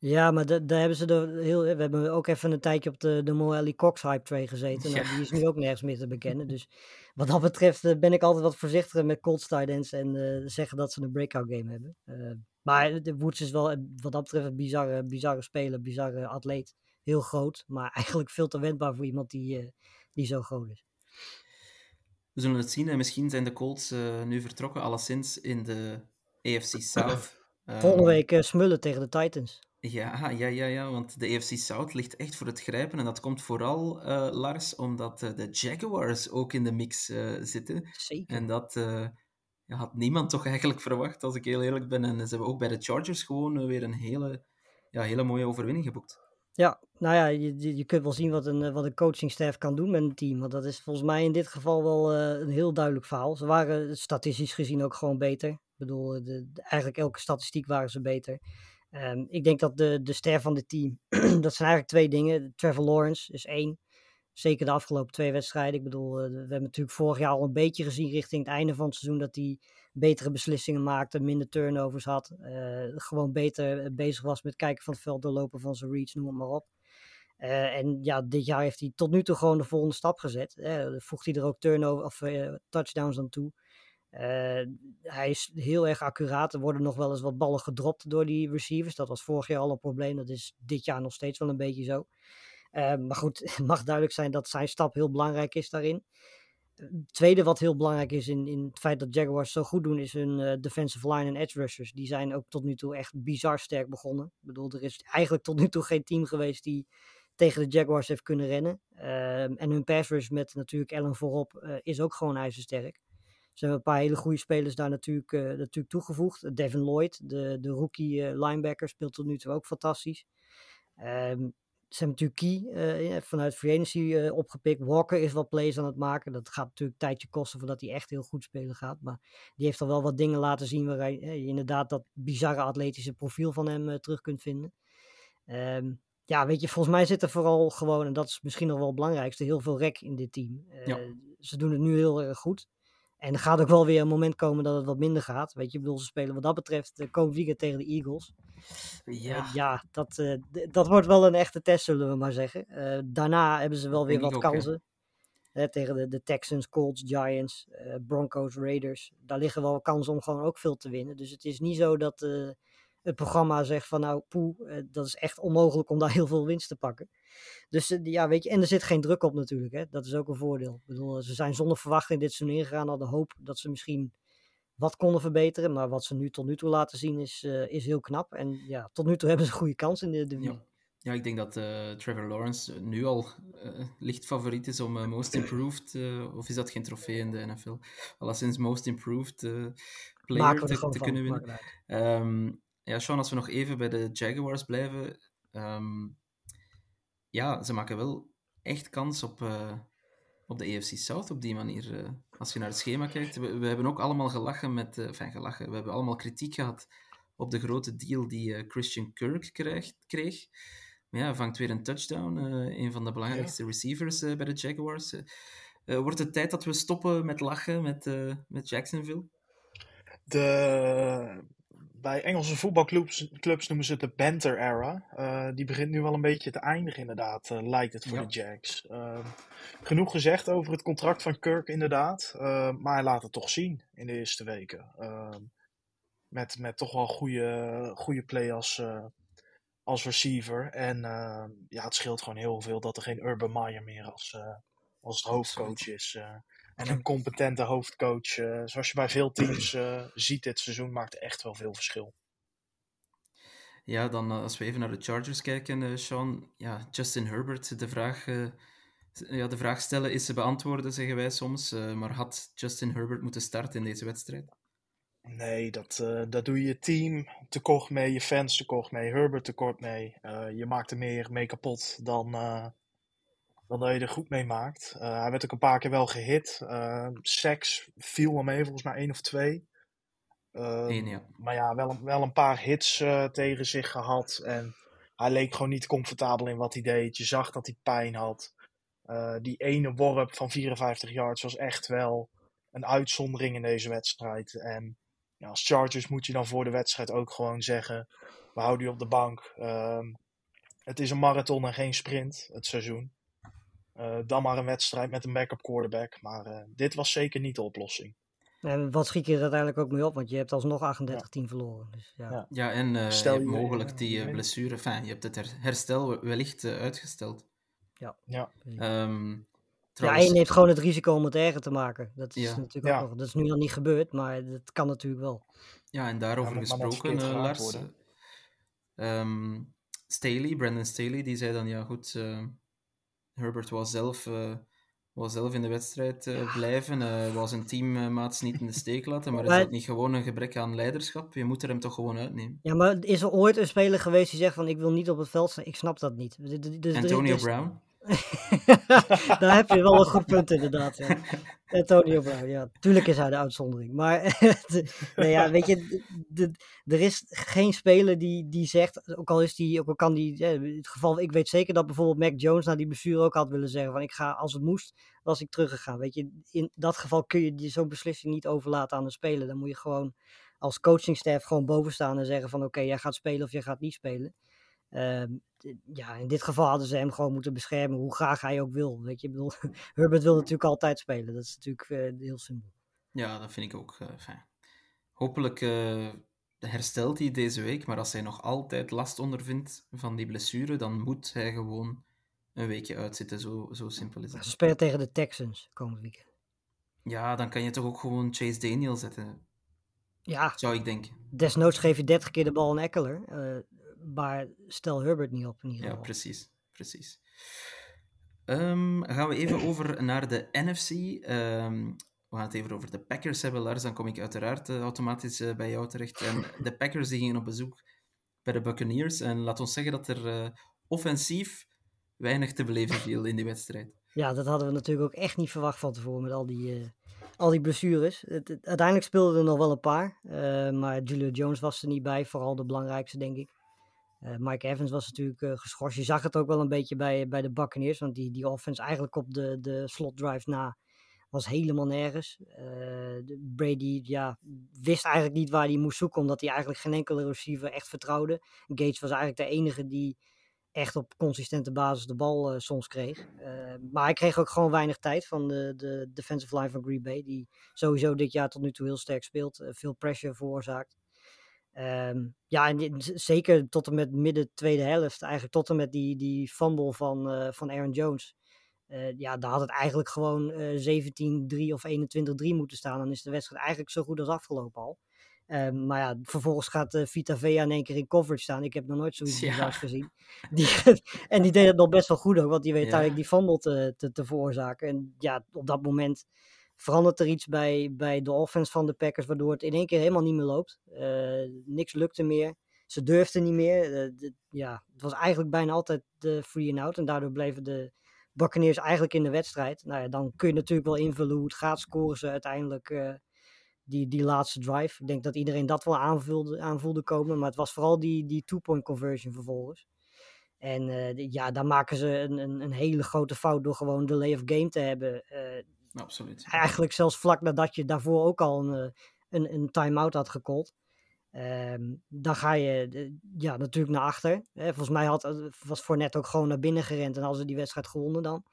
Ja, maar da- daar hebben ze er heel. We hebben ook even een tijdje op de, de Mo Alley Cox hype train gezeten. Nou, Ja. die is nu ook nergens meer te bekennen. Dus wat dat betreft eh, ben ik altijd wat voorzichtiger met Colts tight ends en eh, zeggen dat ze een breakout game hebben. Eh, maar de Woods is wel, wat dat betreft, een bizarre, bizarre speler, bizarre atleet. Heel groot, maar eigenlijk veel te wendbaar voor iemand die, die zo groot is. We zullen het zien. En misschien zijn de Colts nu vertrokken, alleszins in de AFC South. Volgende Ehm, week smullen tegen de Titans. Ja, ja, ja, ja, want de AFC South ligt echt voor het grijpen. En dat komt vooral, eh, Lars, omdat eh, de Jaguars ook in de mix eh, zitten. Zeker. En dat ja, had niemand toch eigenlijk verwacht, als ik heel eerlijk ben. En ze hebben ook bij de Chargers gewoon weer een hele, ja, hele mooie overwinning geboekt. Ja, nou ja, je, je- kunt wel zien wat een, wat een coachingstaf kan doen met een team. Want dat is volgens mij in dit geval wel een heel duidelijk verhaal. Ze waren statistisch gezien ook gewoon beter. Ik bedoel, de, de- eigenlijk elke statistiek waren ze beter. Ehm, ik denk dat de, de ster van dit team, dat zijn eigenlijk twee dingen. Trevor Lawrence is één. Zeker de afgelopen twee wedstrijden. Ik bedoel, eh, we hebben natuurlijk vorig jaar al een beetje gezien richting het einde van het seizoen dat hij betere beslissingen maakte, minder turnovers had. eh, gewoon beter eh, bezig was met kijken van het veld, doorlopen van zijn reads, noem het maar op. En ja, dit jaar heeft hij tot nu toe gewoon de volgende stap gezet. Voegt hij er ook turnover of touchdowns aan toe. Eh, hij is heel erg accuraat. Er worden nog wel eens wat ballen gedropt door die receivers. Dat was vorig jaar al een probleem. Dat is dit jaar nog steeds wel een beetje zo. Eh, maar goed, het mag duidelijk zijn dat zijn stap heel belangrijk is daarin. Tweede wat heel belangrijk is in, in het feit dat Jaguars zo goed doen, is hun eh, defensive line en edge rushers. Die zijn ook tot nu toe echt bizar sterk begonnen. Ik bedoel, er is eigenlijk tot nu toe geen team geweest die tegen de Jaguars heeft kunnen rennen. Ehm, en hun pass rush met natuurlijk Allen voorop is ook gewoon ijzersterk. Ze hebben een paar hele goede spelers daar natuurlijk, eh, natuurlijk toegevoegd. Devin Lloyd, de, de rookie eh, linebacker, speelt tot nu toe ook fantastisch. Ehm, ze hebben natuurlijk Key ja, vanuit Free Agency opgepikt. Walker is wat plays aan het maken. Dat gaat natuurlijk een tijdje kosten voordat hij echt heel goed spelen gaat. Maar die heeft al wel wat dingen laten zien waar hij, je inderdaad dat bizarre atletische profiel van hem terug kunt vinden. Ehm, ja, weet je, volgens mij zit er vooral gewoon, en dat is misschien nog wel het belangrijkste, heel veel rek in dit team. Ja. Ze doen het nu heel erg goed. En er gaat ook wel weer een moment komen dat het wat minder gaat. Weet je, ik bedoel, ze spelen wat dat betreft uh, komend weekend tegen de Eagles. Ja, Eh, ja dat, eh, dat wordt wel een echte test, zullen we maar zeggen. Eh, daarna hebben ze wel weer wat ook, ja. kansen. Hè, tegen de, de Texans, Colts, Giants, eh, Broncos, Raiders. Daar liggen wel kansen om gewoon ook veel te winnen. Dus het is niet zo dat eh, het programma zegt van nou, poeh, eh, dat is echt onmogelijk om daar heel veel winst te pakken. Dus eh, ja, weet je, en er zit geen druk op natuurlijk. Hè? Dat is ook een voordeel. Ik bedoel, ze zijn zonder verwachting dit seizoen ingegaan. Hadden hoop dat ze misschien wat konden verbeteren. Maar wat ze nu tot nu toe laten zien is, eh, is heel knap. En ja, tot nu toe hebben ze een goede kans in de divisie. Ja. Ja, ik denk dat eh, Trevor Lawrence nu al licht favoriet is om Most Improved, of is dat geen trofee in de NFL? Alleszins Most Improved Player te, kunnen winnen. Ehm, ja, Sean, als we nog even bij de Jaguars blijven. ehm, ja, ze maken wel echt kans op, eh, op de AFC South op die manier. eh. als je naar het schema kijkt. We, we hebben ook allemaal gelachen met... eh enfin, gelachen. We hebben allemaal kritiek gehad op de grote deal die Christian Kirk krijgt, kreeg. Maar ja, vangt weer een touchdown. een van de belangrijkste receivers bij de Jaguars. Wordt het tijd dat we stoppen met lachen met, met Jacksonville? De, bij Engelse voetbalclubs clubs noemen ze het de banter era. Eh, die begint nu wel een beetje te eindigen inderdaad, eh, lijkt het voor Ja. de Jags. Eh, genoeg gezegd over het contract van Kirk inderdaad. eh, maar hij laat het toch zien in de eerste weken. Eh, met, met toch wel goede, goede play als, eh, als receiver. En ja, het scheelt gewoon heel veel dat er geen Urban Meyer meer als, als het hoofdcoach is. En een competente hoofdcoach, eh, zoals je bij veel teams eh, ziet dit seizoen, maakt echt wel veel verschil. Ja, dan eh, als we even naar de Chargers kijken, Sean. Ja, Justin Herbert, de vraag, ja, de vraag stellen is ze beantwoorden, zeggen wij soms. maar had Justin Herbert moeten starten in deze wedstrijd? Nee, dat, dat doe je team tekort mee, je fans tekort mee, Herbert tekort mee. Je maakt er meer mee kapot dan, dan dat je er goed mee maakt. Eh, hij werd ook een paar keer wel gehit. Uh, Sex viel wel mee, volgens mij één of twee. Eh, Eén, ja. Maar ja, wel, een- wel een paar hits eh, tegen zich gehad. En hij leek gewoon niet comfortabel in wat hij deed. Je zag dat hij pijn had. Eh, die ene worp van 54 yards was echt wel. Een uitzondering in deze wedstrijd. En ja, als Chargers moet je dan voor de wedstrijd ook gewoon zeggen: we houden je op de bank. Ehm, het is een marathon en geen sprint, het seizoen. Eh, dan maar een wedstrijd met een backup quarterback. Maar eh, dit was zeker niet de oplossing. En wat schiet je er uiteindelijk ook mee op? Want je hebt alsnog 38-10 verloren. Dus, ja. Ja. Ja, en eh, Stel je hebt je- mogelijk ja, die eh, blessure, enfin, je hebt het her- herstel we- wellicht uitgesteld. Ja, Ehm, Ja, trouwens, en je neemt gewoon het risico om het erger te maken. Dat is Ja. natuurlijk Ja. ook nog. Dat is nu al niet gebeurd, maar dat kan natuurlijk wel. ja, en daarover Ja, maar gesproken, eh, Lars. ehm, Staley, Brandon Staley, die zei dan, ja goed, eh, Herbert was zelf, eh, was zelf in de wedstrijd eh, blijven, eh was zijn teammaats niet in de steek laten, maar is dat niet gewoon een gebrek aan leiderschap? Je moet er hem toch gewoon uitnemen. Ja, maar is er ooit een speler geweest die zegt van ik wil niet op het veld staan? Ik snap dat niet. Dus er is- Antonio dus- Brown? Daar heb je wel een goed punt inderdaad. Ja. Antonio Brown, ja. Tuurlijk is hij de uitzondering. Maar nee, ja, weet je, er is geen speler die, die zegt, ook al is die, ook al kan die, ja, het geval, ik weet zeker dat bijvoorbeeld Mac Jones na die blessure ook had willen zeggen van ik ga, als het moest, was ik teruggegaan. Weet je, in dat geval kun je die- zo'n beslissing niet overlaten aan de speler. Dan moet je gewoon als coachingstaf gewoon boven staan en zeggen van oké, jij gaat spelen of jij gaat niet spelen. Ehm, ja, in dit geval hadden ze hem gewoon moeten beschermen, hoe graag hij ook wil. Weet je, ik bedoel, Herbert wil natuurlijk altijd spelen. Dat is natuurlijk eh, heel simpel. Ja, dat vind ik ook eh, fijn. Hopelijk eh, herstelt hij deze week, maar als hij nog altijd last ondervindt van die blessure, dan moet hij gewoon een weekje uitzitten. Zo, zo simpel is Ze het. spelen tegen de Texans komend weekend. Ja, dan kan je toch ook gewoon Chase Daniel zetten, Ja, zou ik denken. desnoods geef je 30 keer de bal aan Eckler. Maar stel Herbert niet op in ieder Ja, geval. precies. precies. Ehm, gaan we even over naar de NFC. Ehm, we gaan het even over de Packers hebben, Lars. Dan kom ik uiteraard eh, automatisch eh, bij jou terecht. En de Packers die gingen op bezoek bij de Buccaneers. En laat ons zeggen dat er eh, offensief weinig te beleven viel in die wedstrijd. Ja, dat hadden we natuurlijk ook echt niet verwacht van tevoren met al die, al die blessures. Het, het- uiteindelijk speelden er nog wel een paar. maar Julio Jones was er niet bij, vooral de belangrijkste, denk ik. Eh, Mike Evans was natuurlijk eh, geschorst. Je zag het ook wel een beetje bij, bij de Buccaneers, want die, die offense eigenlijk op de, de slot drive na was helemaal nergens. Eh, Brady ja, wist eigenlijk niet waar hij moest zoeken, omdat hij eigenlijk geen enkele receiver echt vertrouwde. Gates was eigenlijk de enige die echt op consistente basis de bal soms kreeg. Maar hij kreeg ook gewoon weinig tijd van de, de defensive line van Green Bay, die sowieso dit jaar tot nu toe heel sterk speelt, veel pressure veroorzaakt. Ehm, ja, en zeker tot en met midden tweede helft, eigenlijk tot en met die, die fumble van, eh, van Aaron Jones. Eh, ja, daar had het eigenlijk gewoon eh 17-3 of 21-3 moeten staan. Dan is de wedstrijd eigenlijk zo goed als afgelopen al. Ehm, maar ja, vervolgens gaat eh, Vita Vea in één keer in coverage staan. Ik heb nog nooit zoiets Ja. gezien. Die, en die deed het nog best wel goed ook, want die weet Ja. uiteindelijk die fumble te, te, te veroorzaken. En ja, op dat moment verandert er iets bij, bij de offense van de Packers, waardoor het in één keer helemaal niet meer loopt. Eh, niks lukte meer. Ze durfden niet meer. Eh, de- ja, het was eigenlijk bijna altijd de free and out. En daardoor bleven de Buccaneers eigenlijk in de wedstrijd. Nou ja, dan kun je natuurlijk wel invullen hoe het gaat. Scoren ze uiteindelijk eh, die, die laatste drive. Ik denk dat iedereen dat wel aanvulde, aanvoelde komen. Maar het was vooral die, die two-point conversion vervolgens. En de- ja, daar maken ze een, een, een hele grote fout door gewoon delay of game te hebben. Absoluut. eigenlijk zelfs vlak nadat je daarvoor ook al een, eh, een, een time-out had gecallt. Ehm, dan ga je eh, ja, natuurlijk naar achter. Volgens mij had, eh, was Fournette ook gewoon naar binnen gerend en hadden ze die wedstrijd gewonnen dan.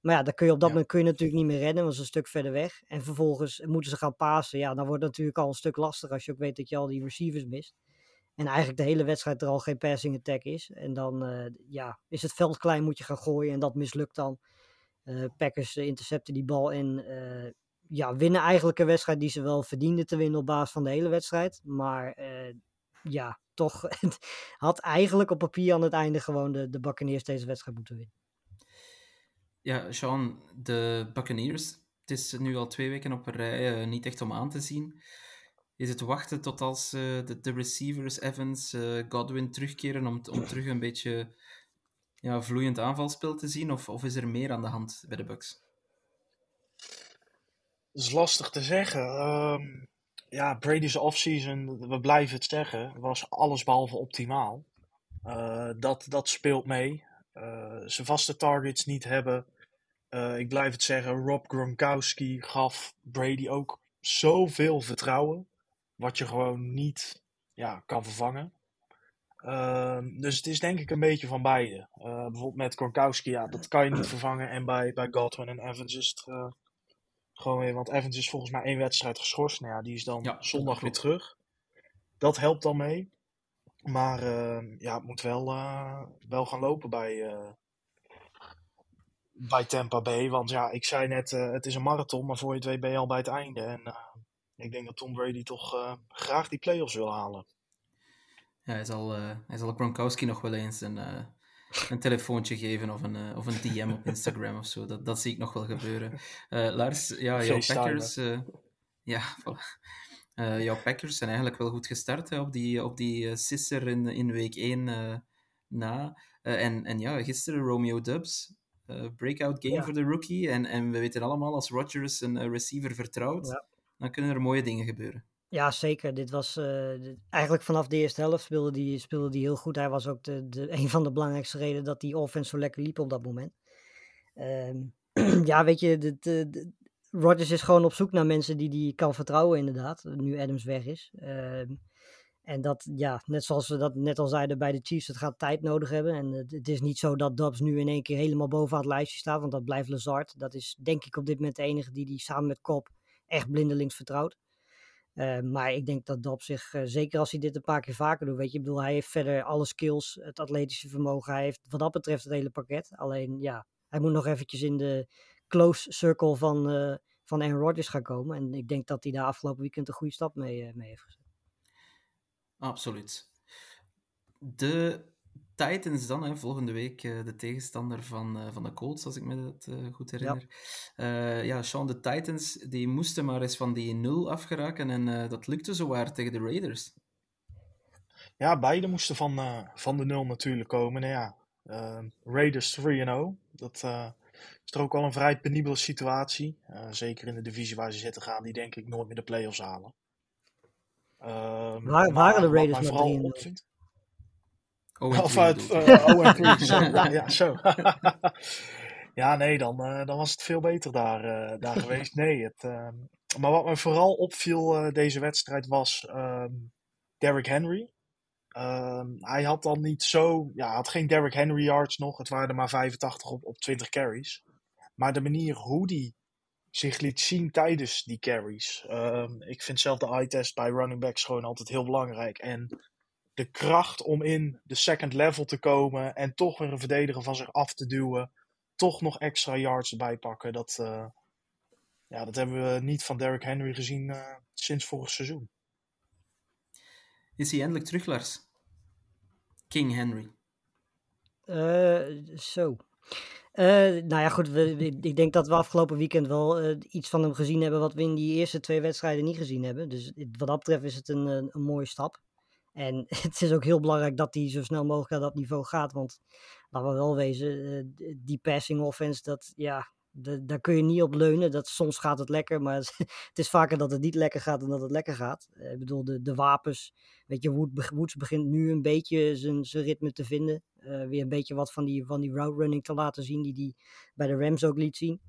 Maar ja, dan kun je op dat Ja. moment kun je natuurlijk niet meer rennen, want ze een stuk verder weg. En vervolgens moeten ze gaan pasen. Ja, dan wordt het natuurlijk al een stuk lastiger als je ook weet dat je al die receivers mist. En eigenlijk de hele wedstrijd er al geen passing attack is. En dan ja, is het veld klein, moet je gaan gooien en dat mislukt dan. Eh, Packers eh, intercepten die bal en eh, ja, winnen eigenlijk een wedstrijd die ze wel verdienden te winnen op basis van de hele wedstrijd. Maar ja, toch het had eigenlijk op papier aan het einde gewoon de, de Buccaneers deze wedstrijd moeten winnen. Ja, Sean, de Buccaneers, het is nu al twee weken op een rij niet echt om aan te zien. Is het wachten tot als de, receivers, Evans, Godwin terugkeren om, om terug een beetje ja, vloeiend aanvalspel te zien? Of, of is er meer aan de hand bij de Bucks? Dat is lastig te zeggen. Ehm, ja, Brady's offseason, we blijven het zeggen, was allesbehalve optimaal. Eh, dat, dat speelt mee. Eh, zijn vaste targets niet hebben. eh, ik blijf het zeggen, Rob Gronkowski gaf Brady ook zoveel vertrouwen. Wat je gewoon niet ja, kan vervangen. Ehm, dus het is denk ik een beetje van beide. Eh, bijvoorbeeld met Gronkowski, ja, dat kan je niet vervangen. En bij, bij Godwin en Evans is het eh, gewoon weer... Want Evans is volgens mij één wedstrijd geschorst. Nou ja, die is dan Ja, zondag weer terug. Dat helpt dan mee. Maar ehm, ja, het moet wel, eh, wel gaan lopen bij, bij Tampa Bay. Want ja, ik zei net, het is een marathon, maar voor je het weet ben je al bij het einde. En ik denk dat Tom Brady toch graag die playoffs wil halen. Ja, hij, zal, eh, hij zal Gronkowski nog wel eens een, eh, een telefoontje geven of een, eh, of een DM op Instagram of zo. Dat, dat zie ik nog wel gebeuren. Lars, ja, jouw Packers... ja, voilà. Jouw Packers zijn eigenlijk wel goed gestart hè, op die, op die sisser in, in week 1 eh, na. En, en ja, gisteren Romeo Dubs, breakout game Ja. voor de rookie. En, en we weten allemaal, als Rodgers een receiver vertrouwt, Ja. dan kunnen er mooie dingen gebeuren. Ja, zeker. Dit was eh, eigenlijk vanaf de eerste helft speelde die, speelde die heel goed. Hij was ook de, de, een van de belangrijkste redenen dat die offense zo lekker liep op dat moment. Ehm, ja, weet je, de, de- Rodgers is gewoon op zoek naar mensen die hij kan vertrouwen, inderdaad. Nu Adams weg is. Ehm, en dat, ja, net zoals we dat net al zeiden bij de Chiefs, het gaat tijd nodig hebben. En het, is niet zo dat Dobbs nu in één keer helemaal bovenaan het lijstje staat, want dat blijft Lazard. Dat is denk ik op dit moment de enige die die samen met Cobb echt blindelings vertrouwt. Eh, maar ik denk dat Dobbs zich, eh, zeker als hij dit een paar keer vaker doet, weet je, ik bedoel, hij heeft verder alle skills, het atletische vermogen, hij heeft wat dat betreft het hele pakket. Alleen, ja, hij moet nog eventjes in de close circle van, eh van Aaron Rodgers gaan komen. En ik denk dat hij daar afgelopen weekend een goede stap mee, mee heeft gezet. Absoluut. De Titans dan, hè, volgende week eh, de tegenstander van, eh, van de Colts, als ik me dat eh, goed herinner. Ja. ja, Sean, de Titans die moesten maar eens van die nul afgeraken en eh, dat lukte zowaar tegen de Raiders. Ja, beide moesten van, eh, van de nul natuurlijk komen. Nou ja, Raiders 3-0. Dat eh, is toch ook wel een vrij penibele situatie. Eh, zeker in de divisie waar ze zitten gaan, die denk ik nooit meer de playoffs halen. Ehm, waren de Raiders vooral 3-0? opvindt- Oh, Of uit bedoel ik. 0 en 3. Zo, ja, ja, zo. ja, nee, dan, eh, dan was het veel beter daar, eh, daar geweest. Nee, het, ehm, maar wat me vooral opviel deze wedstrijd was ehm Derrick Henry. Ehm, hij had dan niet zo, ja, had geen Derrick Henry yards nog. Het waren er maar 85 op, op 20 carries. Maar de manier hoe die zich liet zien tijdens die carries. ik vind zelf de eye-test bij running backs gewoon altijd heel belangrijk. En de kracht om in de second level te komen en toch weer een verdediger van zich af te duwen. Toch nog extra yards erbij pakken. Dat, eh, ja, dat hebben we niet van Derrick Henry gezien eh, sinds vorig seizoen. Is hij eindelijk terug, Lars? King Henry. Eh, zo. Eh, nou ja, goed. We, we- ik denk dat we afgelopen weekend wel iets van hem gezien hebben wat we in die eerste twee wedstrijden niet gezien hebben. Dus wat dat betreft is het een, een, een mooie stap. En het is ook heel belangrijk dat hij zo snel mogelijk naar dat niveau gaat. Want laten we wel wezen, eh, die passing offense, dat, ja, da- daar kun je niet op leunen. Dat, soms gaat het lekker, maar het is vaker dat het niet lekker gaat dan dat het lekker gaat. Eh, ik bedoel, de, de wapens. Weet je, Woods begint nu een beetje zijn, zijn ritme te vinden. Eh, weer een beetje wat van die, van die route running te laten zien, die hij bij de Rams ook liet zien.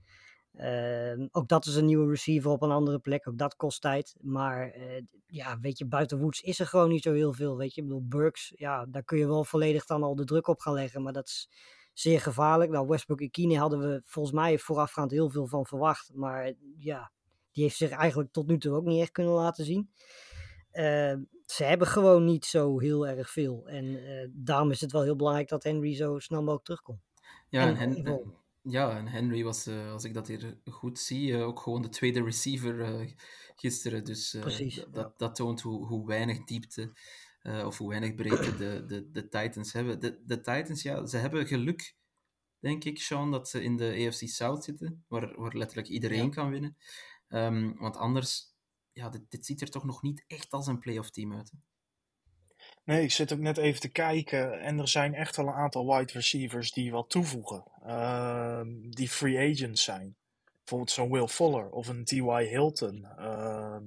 Ehm, ook dat is een nieuwe receiver op een andere plek. Ook dat kost tijd. Maar eh, ja, weet je, buiten Woods is er gewoon niet zo heel veel. Weet je, ik bedoel, Burks, ja, daar kun je wel volledig dan al de druk op gaan leggen. Maar dat is zeer gevaarlijk. Nou, Westbrook en Kine hadden we volgens mij voorafgaand heel veel van verwacht. Maar eh, ja, die heeft zich eigenlijk tot nu toe ook niet echt kunnen laten zien. Eh, ze hebben gewoon niet zo heel erg veel. En eh, daarom is het wel heel belangrijk dat Henry zo snel mogelijk terugkomt. Ja, En. Ja, en Henry was, eh, als ik dat hier goed zie, eh, ook gewoon de tweede receiver eh, gisteren. Dus Precies, d- ja. dat, dat toont hoe, hoe weinig diepte of hoe weinig breedte de, de, de Titans hebben. De, de Titans, ja, ze hebben geluk, denk ik, Sean, dat ze in de AFC South zitten, waar, waar letterlijk iedereen Ja. kan winnen. Ehm, want anders, ja, dit, dit ziet er toch nog niet echt als een playoff team uit. hè? Nee, ik zit ook net even te kijken en er zijn echt wel een aantal wide receivers die wat toevoegen. Ehm, die free agents zijn. Bijvoorbeeld zo'n Will Fuller of een T.Y. Hilton. Ehm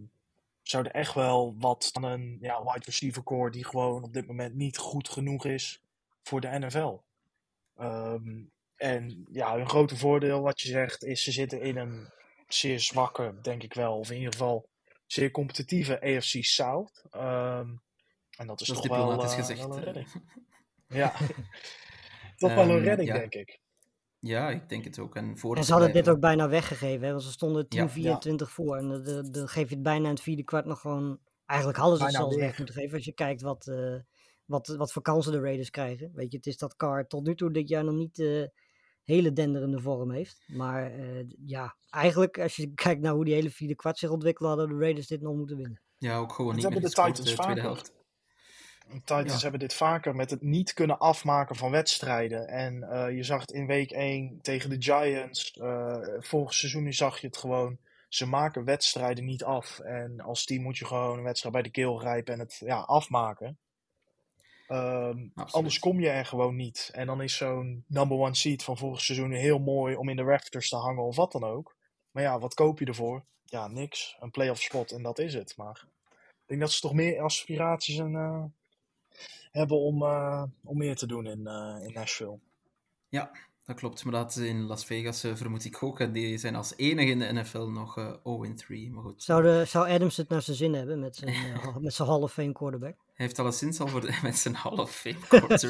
zouden echt wel wat aan een ja, wide receiver core die gewoon op dit moment niet goed genoeg is voor de NFL. Ehm, en ja, hun grote voordeel, wat je zegt, is ze zitten in een zeer zwakke, denk ik wel, of in ieder geval zeer competitieve AFC South. Ehm, en dat is Dat toch wel, diplomatisch eh, gezegd. wel een redding. Ja, toch wel een Ehm, redding, ja. denk ik. Ja, ik denk het ook. En, voor En te ze hadden dit ook bijna weggegeven, hè, want ze stonden 10-24 Ja. voor. En dan- geef je het bijna in het vierde kwart nog gewoon... Eigenlijk hadden ze het zelfs weg moeten geven, als je kijkt wat, eh, wat, wat voor kansen de Raiders krijgen. Weet je, het is dat Carr tot nu toe dit jaar nog niet eh, hele denderende vorm heeft. Maar eh, ja, eigenlijk als je kijkt naar hoe die hele vierde kwart zich ontwikkelde, hadden de Raiders dit nog moeten winnen. Ja, ook gewoon Dat niet meer hebben de Titans de tweede vaker. helft. Titans Ja. hebben dit vaker met het niet kunnen afmaken van wedstrijden. En eh, je zag het in week 1 tegen de Giants. eh vorig seizoen zag je het gewoon. Ze maken wedstrijden niet af. En als team moet je gewoon een wedstrijd bij de keel grijpen en het ja, afmaken. Ehm, anders kom je er gewoon niet. En dan is zo'n number one seed van vorig seizoen heel mooi om in de rafters te hangen of wat dan ook. Maar ja, wat koop je ervoor? Ja, niks. Een playoff spot en dat is het. Maar ik denk dat ze toch meer aspiraties en, eh, hebben om, eh, om meer te doen in, eh, in Nashville. Ja, dat klopt. Maar dat in Las Vegas eh, vermoed ik ook. En die zijn als enige in de NFL nog eh 0-3. Maar goed, Zou, de, zou Adams het naar zijn zin hebben met zijn, met zijn Hall of Fame quarterback? hij heeft alleszins al voor de, met zijn Hall of Fame.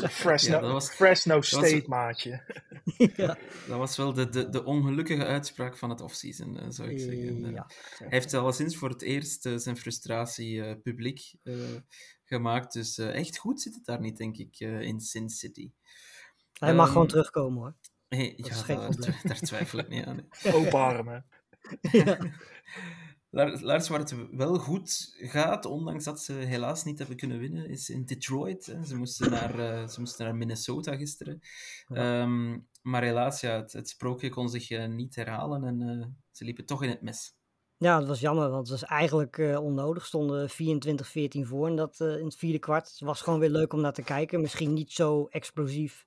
Fresno, Ja, dat was, Fresno was- State, maatje. ja. dat was wel de, de, de ongelukkige uitspraak van het offseason, zou ik zeggen. Ja. Hij heeft alleszins voor het eerst zijn frustratie eh, publiek eh, gemaakt. Dus eh, echt goed zit het daar niet, denk ik, eh, in Sin City. Hij mag Ehm, gewoon terugkomen hoor. Hey, ja, is geen daar, twijfel ik niet aan. Open armen. Laars, Laars, waar het wel goed gaat, ondanks dat ze helaas niet hebben kunnen winnen, is in Detroit. Hè. Ze, moesten naar, eh, ze moesten naar Minnesota gisteren. Ehm, maar helaas, ja, het, het sprookje kon zich niet herhalen en eh, ze liepen toch in het mes. Ja, dat was jammer, want het was eigenlijk eh, onnodig. Stonden 24-14 voor in, dat, eh, in het vierde kwart. Het was gewoon weer leuk om naar te kijken. Misschien niet zo explosief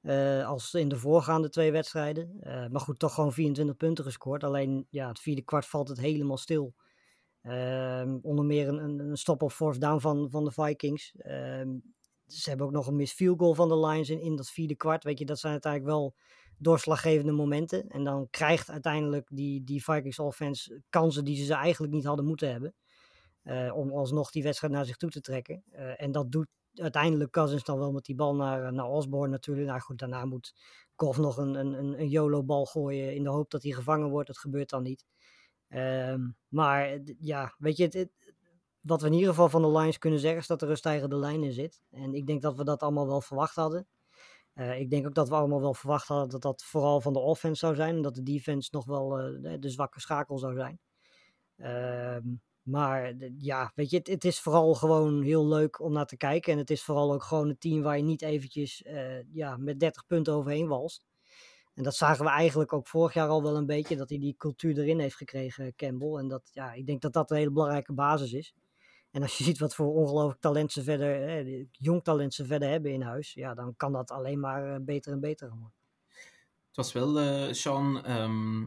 eh, als in de voorgaande twee wedstrijden. Maar goed, toch gewoon 24 punten gescoord. Alleen ja, het vierde kwart valt het helemaal stil. Ehm, onder meer een, een, stop op fourth down van, van de Vikings. Ehm, ze hebben ook nog een missed field goal van de Lions in, in dat vierde kwart. Weet je, dat zijn uiteindelijk wel doorslaggevende momenten. En dan krijgt uiteindelijk die, die Vikings offense kansen die ze eigenlijk niet hadden moeten hebben. eh, om alsnog die wedstrijd naar zich toe te trekken. Eh, en dat doet uiteindelijk Cousins dan wel met die bal naar, naar Osborne natuurlijk. Nou goed, daarna moet Goff nog een, een, een, YOLO-bal gooien in de hoop dat hij gevangen wordt. Dat gebeurt dan niet. Ehm, maar eh, ja, weet je, wat we in ieder geval van de Lions kunnen zeggen is dat er een stijgende lijn in zit. En ik denk dat we dat allemaal wel verwacht hadden. Eh, ik denk ook dat we allemaal wel verwacht hadden dat dat vooral van de offense zou zijn. En dat de defense nog wel eh, de, zwakke schakel zou zijn. Ehm, maar ja, weet je, het, het is vooral gewoon heel leuk om naar te kijken. En het is vooral ook gewoon een team waar je niet eventjes eh, ja, met 30 punten overheen walst. En dat zagen we eigenlijk ook vorig jaar al wel een beetje, dat hij die cultuur erin heeft gekregen, Campbell. En dat, ja, ik denk dat dat een hele belangrijke basis is. En als je ziet wat voor ongelooflijk talent ze verder, eh, jong talent ze verder hebben in huis, ja, dan kan dat alleen maar eh, beter en beter gaan worden. Het was wel, eh, Sean, ehm,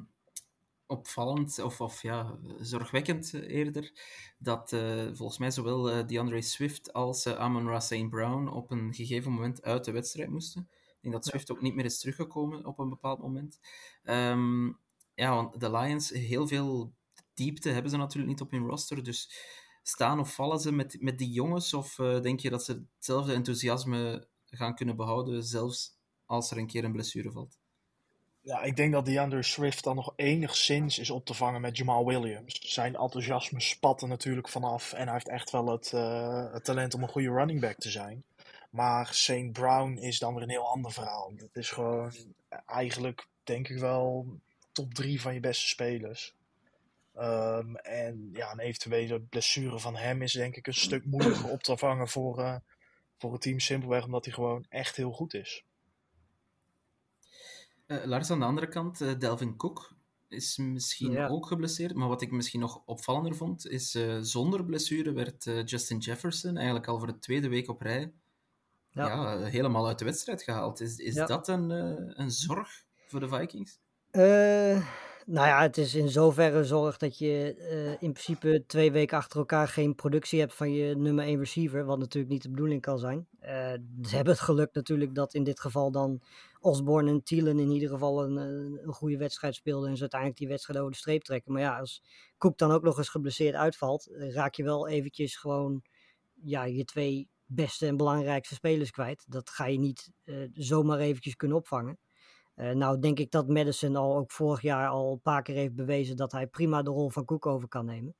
opvallend, of, of ja, zorgwekkend eh, eerder, dat volgens mij zowel DeAndre Swift als eh, Amon-Ra St. Brown op een gegeven moment uit de wedstrijd moesten. Ik denk dat Swift ook niet meer is teruggekomen op een bepaald moment. Ehm, ja, want de Lions, heel veel diepte hebben ze natuurlijk niet op hun roster, dus staan of vallen ze met, met die jongens, of eh, denk je dat ze hetzelfde enthousiasme gaan kunnen behouden, zelfs als er een keer een blessure valt? Ja, ik denk dat DeAndre Swift dan nog enigszins is op te vangen met Jamal Williams. Zijn enthousiasme spat natuurlijk vanaf. En hij heeft echt wel het, eh, het talent om een goede running back te zijn. Maar St. Brown is dan weer een heel ander verhaal. Het is gewoon eigenlijk, denk ik wel, top drie van je beste spelers. Ehm, en ja, een eventuele blessure van hem is denk ik een stuk moeilijker op te vangen voor, eh, voor het team. Simpelweg omdat hij gewoon echt heel goed is. Eh, Lars, aan de andere kant, eh, Delvin Cook is misschien Ja. ook geblesseerd. Maar wat ik misschien nog opvallender vond, is uh, zonder blessure werd uh, Justin Jefferson eigenlijk al voor de tweede week op rij ja. ja helemaal uit de wedstrijd gehaald. Is, is Ja. dat een, uh, een zorg voor de Vikings? Uh, Nou ja, het is in zoverre zorg dat je uh, in principe twee weken achter elkaar geen productie hebt van je nummer 1 receiver, wat natuurlijk niet de bedoeling kan zijn. Uh, ze hebben het geluk natuurlijk dat in dit geval dan Osborne en Thielen in ieder geval een, een goede wedstrijd speelden en ze uiteindelijk die wedstrijd over de streep trekken. Maar ja, als Cook dan ook nog eens geblesseerd uitvalt, raak je wel eventjes gewoon ja, je twee beste en belangrijkste spelers kwijt. Dat ga je niet uh, zomaar eventjes kunnen opvangen. Uh, nou denk ik dat Madison al ook vorig jaar al een paar keer heeft bewezen dat hij prima de rol van Cook over kan nemen.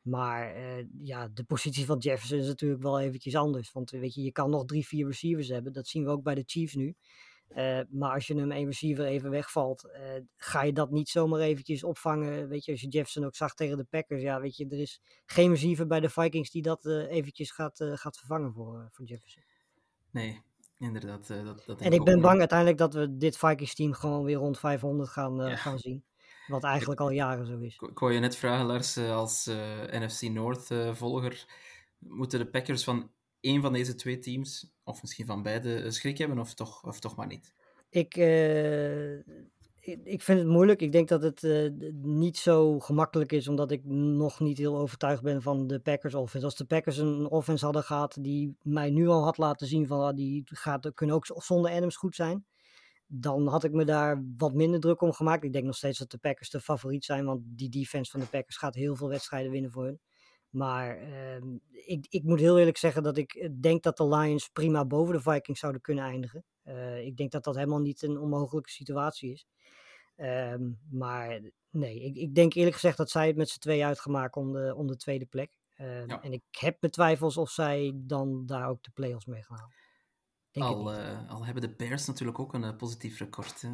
Maar uh, ja, de positie van Jefferson is natuurlijk wel eventjes anders. Want weet je, je kan nog drie, vier receivers hebben. Dat zien we ook bij de Chiefs nu. Maar als je hem een receiver even wegvalt, ga je dat niet zomaar eventjes opvangen. Weet je, als je Jefferson ook zag tegen de Packers. Ja, weet je, er is geen receiver bij de Vikings die dat eventjes gaat, gaat vervangen voor, voor Jefferson. Nee, Inderdaad. Uh, dat, dat en ik ben bang uiteindelijk dat we dit Vikings team gewoon weer rond 500 gaan, uh, ja. gaan zien. Wat eigenlijk al jaren zo is. Ik wou je net vragen, Lars, uh, als NFC North-volger, moeten de Packers van één van deze twee teams, of misschien van beide, schrik hebben, of toch, of toch maar niet? Ik, ik vind het moeilijk. Ik denk dat het uh, niet zo gemakkelijk is, omdat ik nog niet heel overtuigd ben van de Packers offense. Als de Packers een offense hadden gehad die mij nu al had laten zien van ah, die gaat, kunnen ook zonder Adams goed zijn, dan had ik me daar wat minder druk om gemaakt. Ik denk nog steeds dat de Packers de favoriet zijn, want die defense van de Packers gaat heel veel wedstrijden winnen voor hun. Maar uh, ik, ik moet heel eerlijk zeggen dat ik denk dat de Lions prima boven de Vikings zouden kunnen eindigen. Uh, ik denk dat dat helemaal niet een onmogelijke situatie is. Um, maar nee, ik, ik, denk eerlijk gezegd dat zij het met z'n twee uitgemaakt om de, om de tweede plek. Uh, ja. En ik heb mijn twijfels of zij dan daar ook de play-offs mee gaan halen. Denk al, uh, al, hebben de Bears natuurlijk ook een uh, positief record. Hè?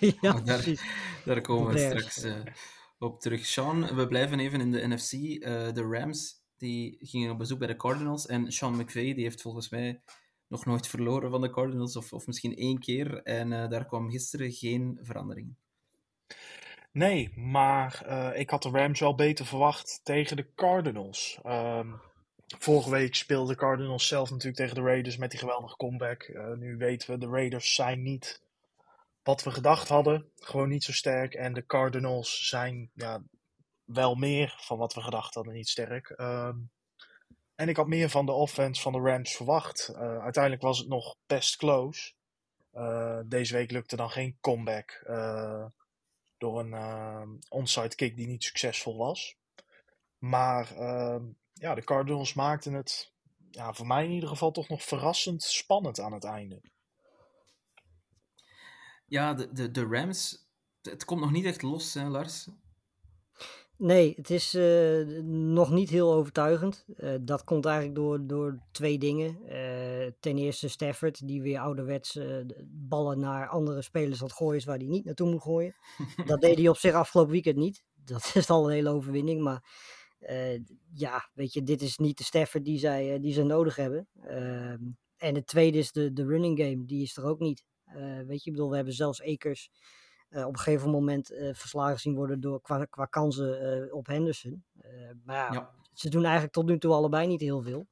ja, daar, daar, komen we straks op terug. Sean, we blijven even in de NFC. de Rams die gingen op bezoek bij de Cardinals. En Sean McVay die heeft volgens mij nog nooit verloren van de Cardinals, of, of misschien één keer. En uh, daar kwam gisteren geen verandering. Nee, maar uh, ik had de Rams wel beter verwacht tegen de Cardinals. Um, vorige week speelde de Cardinals zelf natuurlijk tegen de Raiders met die geweldige comeback. Nu weten we, de Raiders zijn niet wat we gedacht hadden. Gewoon niet zo sterk. En de Cardinals zijn ja, wel meer van wat we gedacht hadden, niet sterk. Um, en ik had meer van de offense van de Rams verwacht. Uh, uiteindelijk was het nog best close. Uh, deze week lukte dan geen comeback uh, door een onside kick die niet succesvol was. Maar ehm, ja, de Cardinals maakten het ja, voor mij in ieder geval toch nog verrassend spannend aan het einde. Ja, de, de, de Rams, het komt nog niet echt los, hè, Lars? Nee, het is uh, nog niet heel overtuigend. Uh, dat komt eigenlijk door, door twee dingen. Uh, ten eerste Stafford, die weer ouderwets ballen naar andere spelers aan het gooien is waar hij niet naartoe moet gooien. dat deed hij op zich afgelopen weekend niet. Dat is al een hele overwinning. Maar ja, weet je, dit is niet de Stafford die zij, die ze nodig hebben. Ehm, en het tweede is de, de running game, die is er ook niet. Weet je, ik bedoel, we hebben zelfs Akers uh, op een gegeven moment uh, verslagen zien worden door, qua, qua kansen op Henderson. maar ja, ze doen eigenlijk tot nu toe allebei niet heel veel.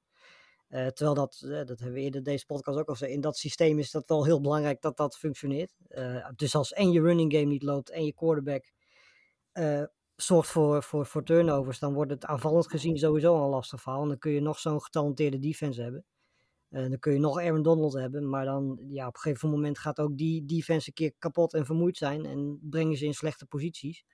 terwijl dat, dat hebben we eerder deze podcast ook al gezegd, in dat systeem is dat wel heel belangrijk dat dat functioneert. dus als en je running game niet loopt en je quarterback zorgt voor, voor, voor turnovers, dan wordt het aanvallend gezien sowieso al een lastig verhaal. En dan kun je nog zo'n getalenteerde defense hebben. Uh, dan kun je nog Aaron Donald hebben, maar dan ja, op een gegeven moment gaat ook die defense een keer kapot en vermoeid zijn en brengen ze in slechte posities.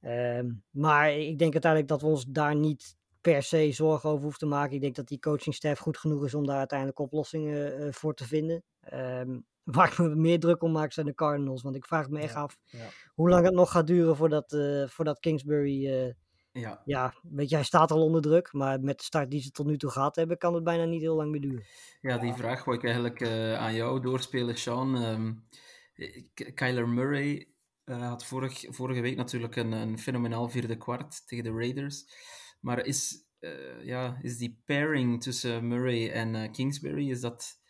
Uh, maar ik denk uiteindelijk dat we ons daar niet per se zorgen over hoeven te maken. Ik denk dat die coachingstaf goed genoeg is om daar uiteindelijk oplossingen uh, voor te vinden. Ehm, waar ik me meer druk om maak zijn de Cardinals, want ik vraag me echt ja, af ja. hoe lang het nog gaat duren voordat, uh, voordat Kingsbury ja. ja, weet je, hij staat al onder druk, maar met de start die ze tot nu toe gehad hebben, kan het bijna niet heel lang meer duren. Ja, die vraag wil ik eigenlijk uh, aan jou doorspelen, Sean. Um, Kyler Murray uh, had vorig, vorige week natuurlijk een, een fenomenaal vierde kwart tegen de Raiders. Maar is, uh, ja, is die pairing tussen Murray en Kingsbury, is dat,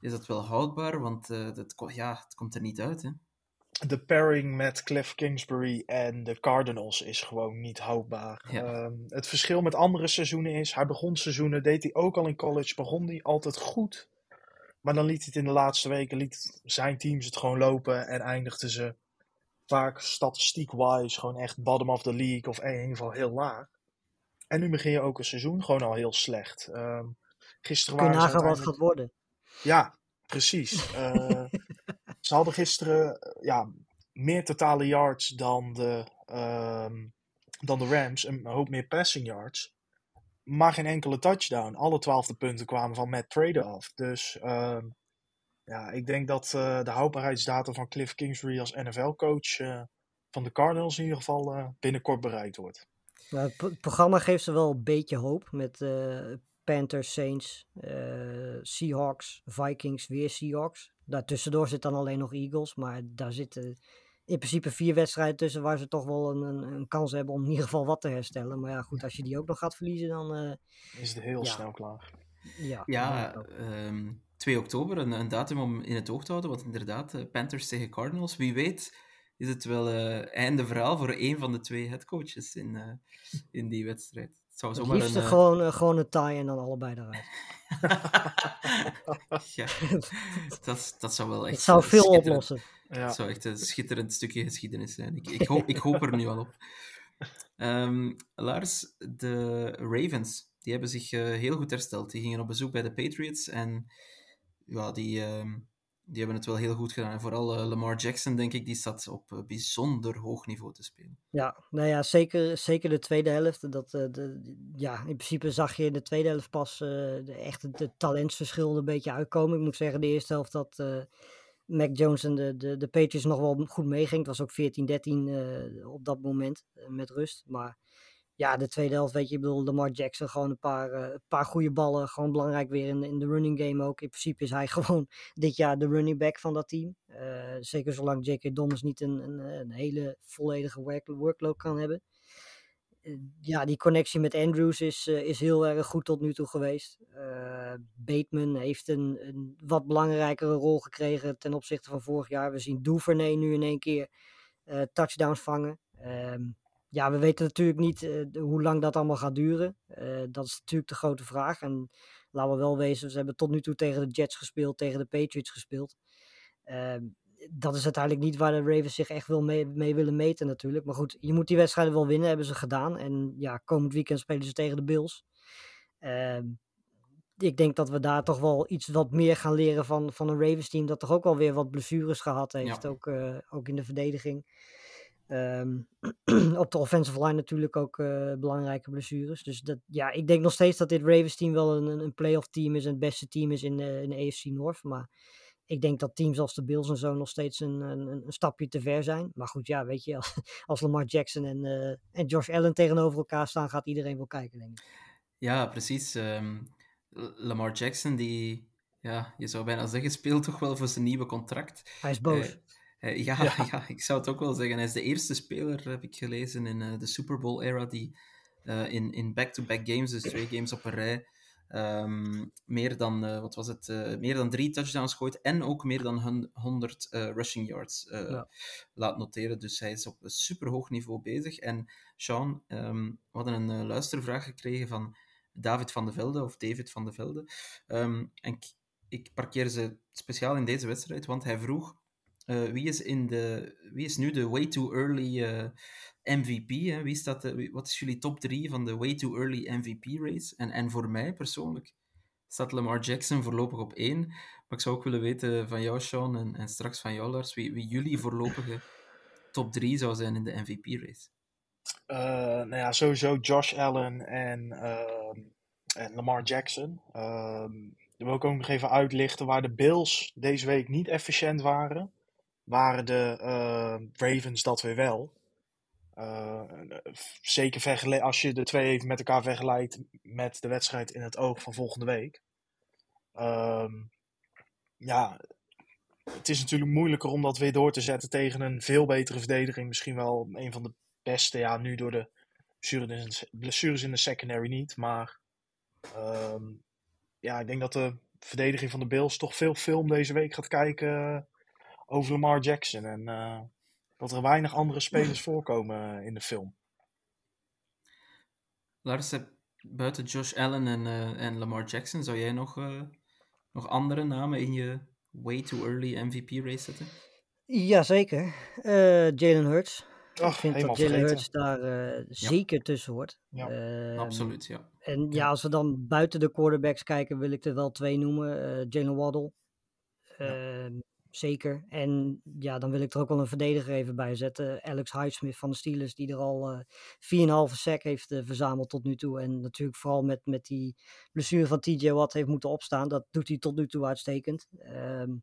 is dat wel houdbaar? Want dat, ja, het komt er niet uit, hè? De pairing met Cliff Kingsbury en de Cardinals is gewoon niet houdbaar. Ja. Um, het verschil met andere seizoenen is, hij begon seizoenen, deed hij ook al in college, begon hij altijd goed. Maar dan liet hij het in de laatste weken, liet zijn teams het gewoon lopen en eindigden ze vaak statistiek-wise gewoon echt bottom of the league of in ieder geval heel laag. En nu begin je ook een seizoen gewoon al heel slecht. Ehm, gisteren waren ze wat gaat worden. Ja, precies. Eh, ze hadden gisteren eh, ja, meer totale yards dan de, ehm, dan de Rams. Een hoop meer passing yards. Maar geen enkele touchdown. Alle twaalfde punten kwamen van Matt Trader af. Dus ehm, ja, ik denk dat eh, de houdbaarheidsdatum van Cliff Kingsbury als NFL-coach eh, van de Cardinals in ieder geval binnenkort bereikt wordt. Het, pro- het programma geeft ze wel een beetje hoop. Met Panthers, Saints, eh, Seahawks, Vikings, weer Seahawks. Daartussendoor zit dan alleen nog Eagles. Maar daar zitten in principe vier wedstrijden tussen waar ze toch wel een, een, een kans hebben om in ieder geval wat te herstellen. Maar ja, goed, als je die ook nog gaat verliezen, dan eh, Is het heel Ja. snel klaar. ja. Ja, denk ik ook. ehm 2 oktober, een, een datum om in het oog te houden. Want inderdaad, eh, Panthers tegen Cardinals. Wie weet is het wel eh einde verhaal voor één van de twee headcoaches in, eh, in die wedstrijd. Het zou liefste een... eh, gewoon, eh, gewoon een tie en dan allebei eruit. ja, dat, dat zou wel echt... Het zou veel oplossen. Ja. Dat zou echt een schitterend stukje geschiedenis zijn. Ik, ik, hoop, ik hoop er nu al op. Ehm, Lars, de Ravens, die hebben zich eh, heel goed hersteld. Die gingen op bezoek bij de Patriots en ja, die, ehm, die hebben het wel heel goed gedaan. En vooral eh, Lamar Jackson, denk ik, die staat op eh, bijzonder hoog niveau te spelen. Ja, nou ja, zeker, zeker de tweede helft. Dat, eh, de, ja, in principe zag je in de tweede helft pas echt het de talentsverschil een beetje uitkomen. Ik moet zeggen, de eerste helft dat Mac Jones en de, de, de Patriots nog wel goed meeging. Het was ook 14-13 eh, op dat moment met rust. Maar ja, de tweede helft, weet je, ik bedoel, Lamar Jackson gewoon een paar, eh, een paar goede ballen. Gewoon belangrijk weer in, in de running game ook. In principe is hij gewoon dit jaar de running back van dat team. Eh, zeker zolang J.K. Dobbins niet een, een, een hele volledige work, workload kan hebben. Eh, ja, die connectie met Andrews is, eh, is heel erg goed tot nu toe geweest. Eh, Bateman heeft een, een wat belangrijkere rol gekregen ten opzichte van vorig jaar. We zien Duvernay nu in één keer eh, touchdowns vangen. Ehm, ja, we weten natuurlijk niet eh, hoe lang dat allemaal gaat duren. Eh, dat is natuurlijk de grote vraag. En laten we wel wezen, ze hebben tot nu toe tegen de Jets gespeeld, tegen de Patriots gespeeld. Ehm, dat is uiteindelijk niet waar de Ravens zich echt wil mee, mee willen meten natuurlijk. Maar goed, je moet die wedstrijden wel winnen, hebben ze gedaan. En ja, komend weekend spelen ze tegen de Bills. Ehm, ik denk dat we daar toch wel iets wat meer gaan leren van, van een Ravens team dat toch ook wel weer wat blessures gehad heeft. Ja. Ook, eh, ook in de verdediging. Ehm, op de offensive line natuurlijk ook eh, belangrijke blessures. Dus dat, ja, ik denk nog steeds dat dit Ravens team wel een, een- playoff team is en het beste team is in, de in de AFC North. Maar ik denk dat teams als de Bills en zo nog steeds een, een, een stapje te ver zijn. Maar goed, ja, weet je, als, als Lamar Jackson en, eh, en Josh Allen tegenover elkaar staan, gaat iedereen wel kijken, denk ik. Ja, precies. ehm, Lamar Jackson, die, ja, je zou bijna zeggen, speelt toch wel voor zijn nieuwe contract. Hij is boos. Eh, ja, ja. ik zou het ook wel zeggen. Hij is de eerste speler, heb ik gelezen, in eh, de Super Bowl-era die eh, in in back-to-back games, dus twee games op een rij, ehm, meer, dan, wat was het, meer dan drie touchdowns gooit en ook meer dan hun 100 eh, rushing yards Ja. laat noteren. Dus hij is op een superhoog niveau bezig. En Sean, ehm, we hadden een luistervraag gekregen van David van de Velde, of David van de Velde. Ehm, en ik, ik parkeer ze speciaal in deze wedstrijd, want hij vroeg eh, wie, is in de, wie is nu de way too early eh, MVP? Hè? De, wie- wat is jullie top 3 van de way too early MVP race? En, en voor mij persoonlijk staat Lamar Jackson voorlopig op 1. Maar ik zou ook willen weten van jou, Sean, en, en straks van jou, Lars, wie, wie jullie voorlopige top 3 zou zijn in de MVP race. Eh, nou ja, sowieso Josh Allen en, ehm, en Lamar Jackson. Ehm dan wil ik ook nog even uitlichten waar de Bills deze week niet efficiënt waren. Waren de eh, Ravens dat weer wel. Eh, zeker als je de twee even met elkaar vergelijkt met de wedstrijd in het oog van volgende week. Ehm, ja, het is natuurlijk moeilijker om dat weer door te zetten tegen een veel betere verdediging. Misschien wel een van de beste, ja, nu door de blessures in de- secondary niet. Maar ehm, ja, ik denk dat de verdediging van de Bills toch veel film deze week gaat kijken over Lamar Jackson. En eh, dat er weinig andere spelers voorkomen eh, in de film. Lars, buiten Josh Allen en, eh, en Lamar Jackson, zou jij nog, eh, nog andere namen in je way too early MVP race zetten? Jazeker. Eh Jalen Hurts. Oh, ik vind dat Jalen. Hurts daar eh, zeker tussen hoort. Ja, Ehm, Absoluut, ja. En ja, als we dan buiten de quarterbacks kijken, wil ik er wel twee noemen. Eh, Jalen Waddle. Ehm, Zeker. En ja, dan wil ik er ook wel een verdediger even bij zetten. Alex Highsmith van de Steelers, die er al eh 4,5 sack heeft eh, verzameld tot nu toe. En natuurlijk vooral met, met die blessure van TJ Watt heeft moeten opstaan. Dat doet hij tot nu toe uitstekend. Ehm,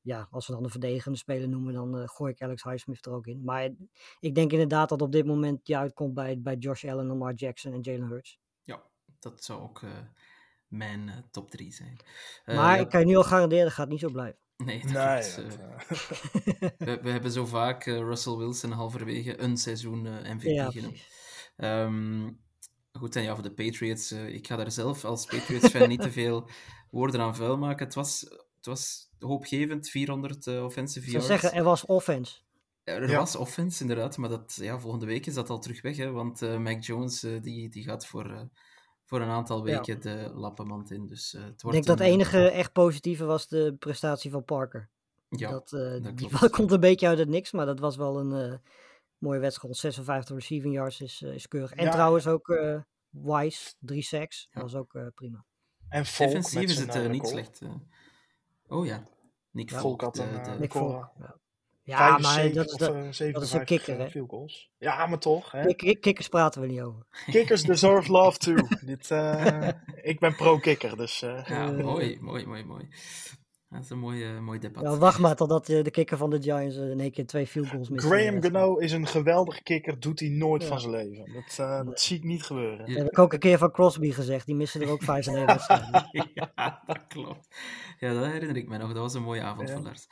ja, als we dan een verdedigende speler noemen, dan eh, gooi ik Alex Highsmith er ook in. Maar ik denk inderdaad dat op dit moment je uitkomt bij, bij Josh Allen, Lamar Jackson en Jalen Hurts. Ja, dat zou ook eh, mijn eh, top 3 zijn. Eh, maar ja, ik kan je nu al garanderen, dat gaat niet zo blijven. Nee, dat Nee, dat, eh. we, we hebben zo vaak Russell Wilson halverwege een seizoen eh, MVP Ja, genoemd. Ehm, goed, en ja, voor de Patriots, ik ga daar zelf als Patriots-fan niet te veel woorden aan vuil maken. Het was, het was hoopgevend, 400 eh, offensive Ik zou yards. zeggen, er was offense. Er Ja. was offense, inderdaad, maar dat, ja, volgende week is dat al terug weg, hè, want eh Mac Jones die, die gaat voor, eh, voor een aantal Ja. weken de lappenmand in. Dus, eh, het Ik wordt denk dat het een, enige echt positieve was de prestatie van Parker. Ja, dat, eh, dat die klopt. komt een beetje uit het niks, maar dat was wel een eh, mooie wedstrijd. 56 receiving yards is, eh, is keurig. En Ja. trouwens ook eh, Wise, drie sacks. Ja. Dat was ook eh, prima. en Volk Defensief is het eh, eh, niet slecht. eh. Oh ja, Nick Ja. Volk. Had de- een, de- eh, Nick record. Volk. Ja, maar 75 dat is, of, de, eh, 57 kicker, eh, hè? Ja, maar toch. Hè? Kik- kik- kikkers praten we niet over. Kickers deserve love too. Dit, eh, ik ben pro-kikker, dus... eh, Ja, Eh, mooi, mooi, mooi, mooi. Dat is een mooi, eh, mooi debat. Ja, wacht maar totdat eh, de kikker van de Giants eh, in één keer twee field goals mist. Graham. Gano is een geweldige kikker, doet hij nooit Ja. van zijn leven. Dat, eh, dat zie ik niet gebeuren. Ja. Dat heb ik ook een keer van Crosby gezegd. Die missen er ook vijf in één wedstrijd. ja, dat klopt. Ja, dat herinner ik me nog. Dat was een mooie avond voor Lars.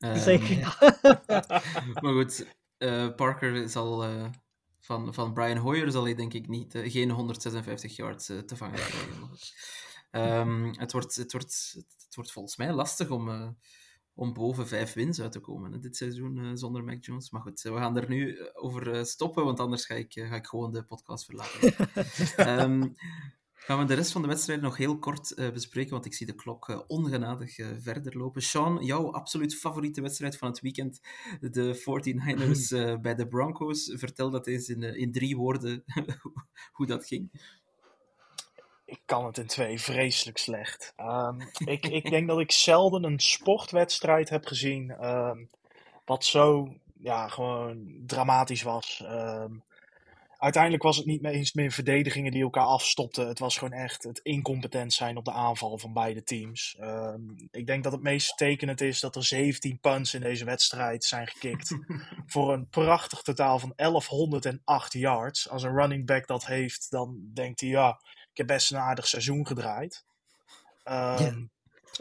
Ehm, Zeker. Maar goed, eh, Parker zal eh, van, van Brian Hoyer zal hij denk ik niet, eh, geen 156 yards te vangen krijgen. Ehm, het, wordt, het, wordt, het wordt volgens mij lastig om, om boven vijf wins uit te komen hè, dit seizoen zonder Mac Jones. Maar goed, we gaan er nu over stoppen, want anders ga ik, ga ik gewoon de podcast verlaten. Ehm, gaan we de rest van de wedstrijd nog heel kort eh, bespreken, want ik zie de klok eh, ongenadig eh, verder lopen. Sean, jouw absoluut favoriete wedstrijd van het weekend, de 49ers eh, bij de Broncos. Vertel dat eens in, in drie woorden hoe dat ging. Ik kan het in twee vreselijk slecht. Ehm, ik, ik denk dat ik zelden een sportwedstrijd heb gezien ehm, wat zo ja, gewoon dramatisch was. Ehm, uiteindelijk was het niet eens meer verdedigingen die elkaar afstopten. Het was gewoon echt het incompetent zijn op de aanval van beide teams. Ehm, ik denk dat het meest tekenend is dat er 17 punts in deze wedstrijd zijn gekikt. voor een prachtig totaal van 1108 yards. Als een running back dat heeft, dan denkt hij ja, ik heb best een aardig seizoen gedraaid. Ehm,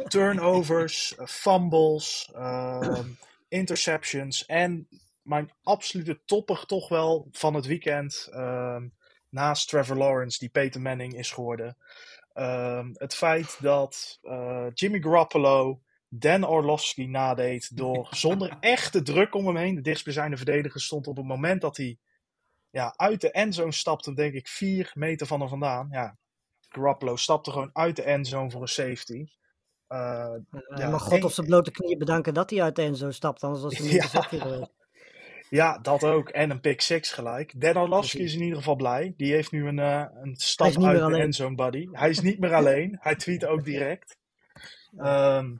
Turnovers, fumbles, ehm, interceptions en mijn absolute topper toch wel van het weekend. ehm, naast Trevor Lawrence, die Peter Manning is geworden. Ehm, het feit dat eh, Jimmy Garoppolo Dan Orlovsky nadeed door zonder echte druk om hem heen. De dichtstbijzijnde verdediger stond op het moment dat hij ja, uit de endzone stapte, denk ik, vier meter van hem vandaan. Ja, Garoppolo stapte gewoon uit de endzone voor een safety. Eh, Ja, maar God op zijn blote knieën bedanken dat hij uit de Enzo stapt. Anders was hij niet Ja. geweest. Ja, dat ook. En een pick six gelijk. Dan Orlovsky is in ieder geval blij. Die heeft nu een, eh, een stap uit de endzone, buddy. Hij is niet meer alleen. Hij tweet ook direct. Ehm,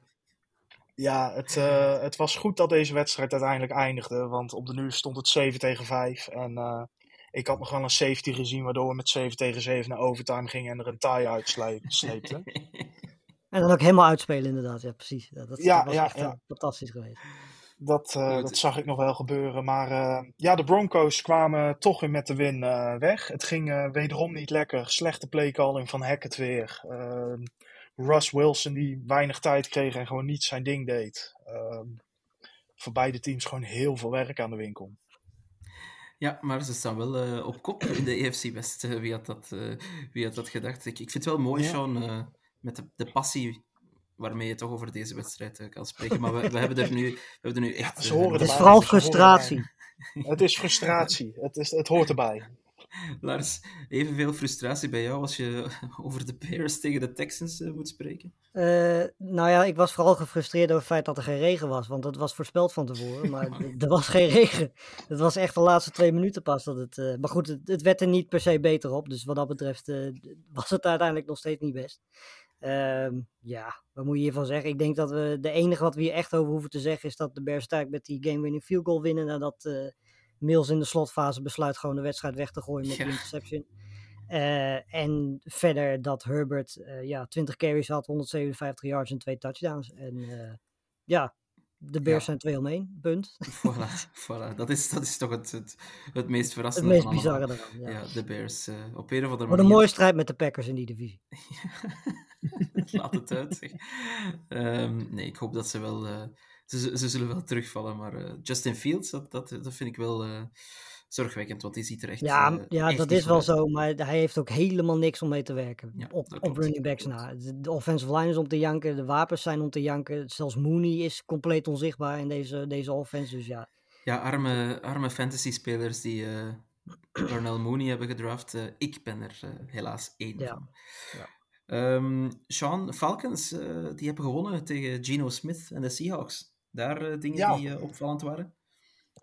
ja, het, eh, het was goed dat deze wedstrijd uiteindelijk eindigde. Want op de nu stond het 7 tegen 5. En eh, ik had nog wel een safety gezien waardoor we met 7 tegen 7 naar overtime gingen en er een tie uitsleepten. En dan ook helemaal uitspelen inderdaad. Ja, precies. Ja, dat, Ja, was ja, echt ja. fantastisch geweest. Dat, eh, dat zag ik nog wel gebeuren. Maar eh, ja, de Broncos kwamen toch weer met de win eh, weg. Het ging wederom niet lekker. Slechte playcalling van Hackett weer. Ehm, Russ Wilson die weinig tijd kreeg en gewoon niet zijn ding deed. Ehm, voor beide teams gewoon heel veel werk aan de winkel. Ja, maar ze staan wel op kop in de EFC West. Wie, had dat, eh, wie had dat gedacht? Ik, ik vind het wel mooi, Ja. Sean, eh, met de, de passie waarmee je toch over deze wedstrijd eh, kan spreken. Maar we, we hebben er nu, we hebben er nu echt... ze eh, horen Het is vooral frustratie. Het is frustratie. Het, is, het hoort erbij. Lars, evenveel frustratie bij jou als je over de Bears tegen de Texans uh, moet spreken? Uh, nou ja, ik was vooral gefrustreerd over het feit dat er geen regen was. Want dat was voorspeld van tevoren. Maar er was geen regen. Het was echt de laatste twee minuten pas. Dat het, uh, maar goed, het, het, werd er niet per se beter op. Dus wat dat betreft was het uiteindelijk nog steeds niet best. Uh, ja, wat moet je hiervan zeggen? Ik denk dat we de enige wat we hier echt over hoeven te zeggen is dat de Bears uiteindelijk met die game-winning field goal winnen. Nadat uh, Mills in de slotfase besluit gewoon de wedstrijd weg te gooien met ja. die interception. Uh, en verder dat Herbert uh, ja, 20 carries had, 157 yards en twee touchdowns. En ja, de Bears ja. zijn 2 om 1, punt. Voilà, voilà. Dat, is, dat is toch het, het, het meest verrassende Het meest bizarre eraan, ja. ja. de Bears uh, op een of andere Wat een mooie strijd met de Packers in die divisie. Laat het uit, zeg. Um, nee, ik hoop dat ze wel... Uh, ze, ze zullen wel terugvallen, maar uh, Justin Fields, dat, dat, dat vind ik wel zorgwekkend, want die ziet er echt Ja, uh, ja echt dat is wel uit. zo, maar hij heeft ook helemaal niks om mee te werken. Ja, op, op running backs na. De offensive line is om te janken, de wapens zijn om te janken. Zelfs Mooney is compleet onzichtbaar in deze, deze offense, dus ja. Ja, arme, arme fantasy-spelers die uh, Darnell Mooney hebben gedraft. Uh, ik ben er helaas één ja. van. Ja. Um, Sean, Falcons, die hebben gewonnen tegen Geno Smith en de Seahawks. Daar dingen Ja. die opvallend waren?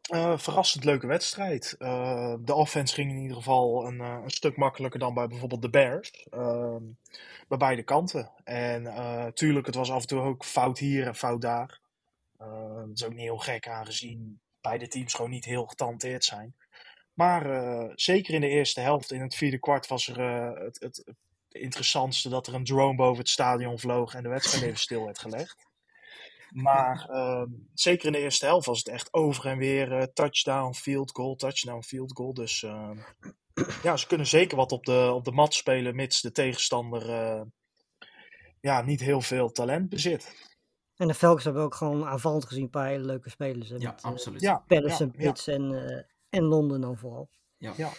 Eh, verrassend leuke wedstrijd. Eh, de offense ging in ieder geval een, uh, een stuk makkelijker dan bij bijvoorbeeld de Bears. Ehm, bij beide kanten. En eh, tuurlijk, het was af en toe ook fout hier en fout daar. dat is ook niet heel gek aangezien beide teams gewoon niet heel getalenteerd zijn. Maar eh, zeker in de eerste helft, in het vierde kwart, was er eh, het, het interessantste dat er een drone boven het stadion vloog en de wedstrijd even stil werd gelegd. Maar uh, zeker in de eerste helft was het echt over en weer uh, touchdown, field goal, touchdown, field goal. Dus uh, ja, ze kunnen zeker wat op de, op de mat spelen, mits de tegenstander uh, ja, niet heel veel talent bezit. En de Falcons hebben ook gewoon aanvallend gezien een paar hele leuke spelers. Hè, Ja, met, uh, absoluut. Ja, ja, ja. Pitts en, uh, en Londen dan vooral. Ja. Ja.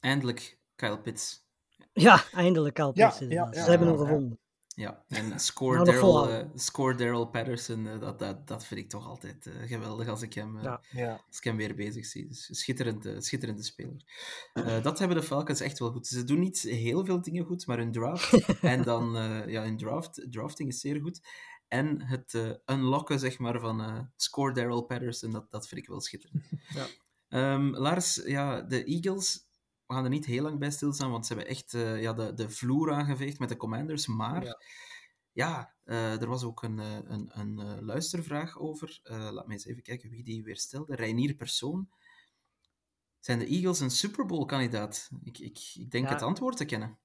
Eindelijk Kyle Pitts. Ja, eindelijk Kyle Ja, Pitts inderdaad. ja, ja, Ze hebben ja, hem gevonden. Ja, en score Nou, Daryl eh, score Daryl Patterson, eh, dat, dat, dat vind ik toch altijd eh, geweldig als ik, hem, eh, Ja. Ja. als ik hem weer bezig zie. Dus schitterend, eh, schitterende speler. Eh, dat hebben de Falcons echt wel goed. Ze doen niet heel veel dingen goed, maar hun draft en dan eh, ja, hun draft, drafting is zeer goed. En het eh, unlocken zeg maar, van eh, score Daryl Patterson, dat, dat vind ik wel schitterend. Ja. Ehm, Lars, ja, de Eagles, we gaan er niet heel lang bij stilstaan, want ze hebben echt eh, ja, de, de vloer aangeveegd met de Commanders. Maar ja, Ja. eh, er was ook een, eh, een, een luistervraag over. Laat me eens even kijken wie die weer stelde. Reinier Persoon. Zijn de Eagles een Super Bowl-kandidaat? Ik, ik, ik denk Ja. het antwoord te kennen.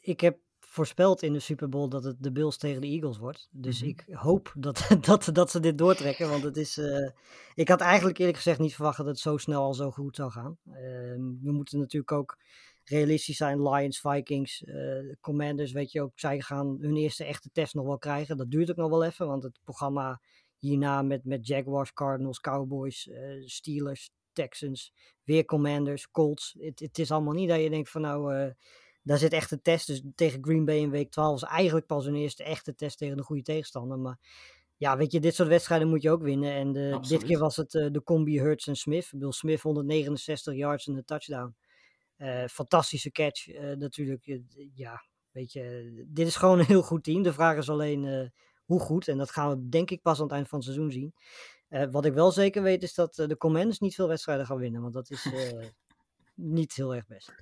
Ik heb voorspeld in de Super Bowl dat het de Bills tegen de Eagles wordt. Dus Mhm. ik hoop dat, dat, dat ze dit doortrekken. Want het is. eh, ik had eigenlijk eerlijk gezegd niet verwacht dat het zo snel al zo goed zou gaan. Ehm, we moeten natuurlijk ook realistisch zijn. Lions, Vikings, eh, Commanders, weet je ook. Zij gaan hun eerste echte test nog wel krijgen. Dat duurt ook nog wel even. Want het programma hierna met, met Jaguars, Cardinals, Cowboys, eh, Steelers, Texans, weer Commanders, Colts. Het, het is allemaal niet dat je denkt van nou. Eh, daar zit echt een test. Dus tegen Green Bay in week 12 is eigenlijk pas hun eerste echte test tegen een goede tegenstander. Maar ja, weet je, dit soort wedstrijden moet je ook winnen. En de, dit Absoluut. keer was het eh, de combi Hurts en Smith. Ik bedoel, Smith 169 yards en een touchdown. Eh, fantastische catch eh, natuurlijk. Eh, Ja, weet je, dit is gewoon een heel goed team. De vraag is alleen eh, hoe goed. En dat gaan we denk ik pas aan het eind van het seizoen zien. Eh, wat ik wel zeker weet is dat eh, de Commanders niet veel wedstrijden gaan winnen. Want dat is eh, niet heel erg best.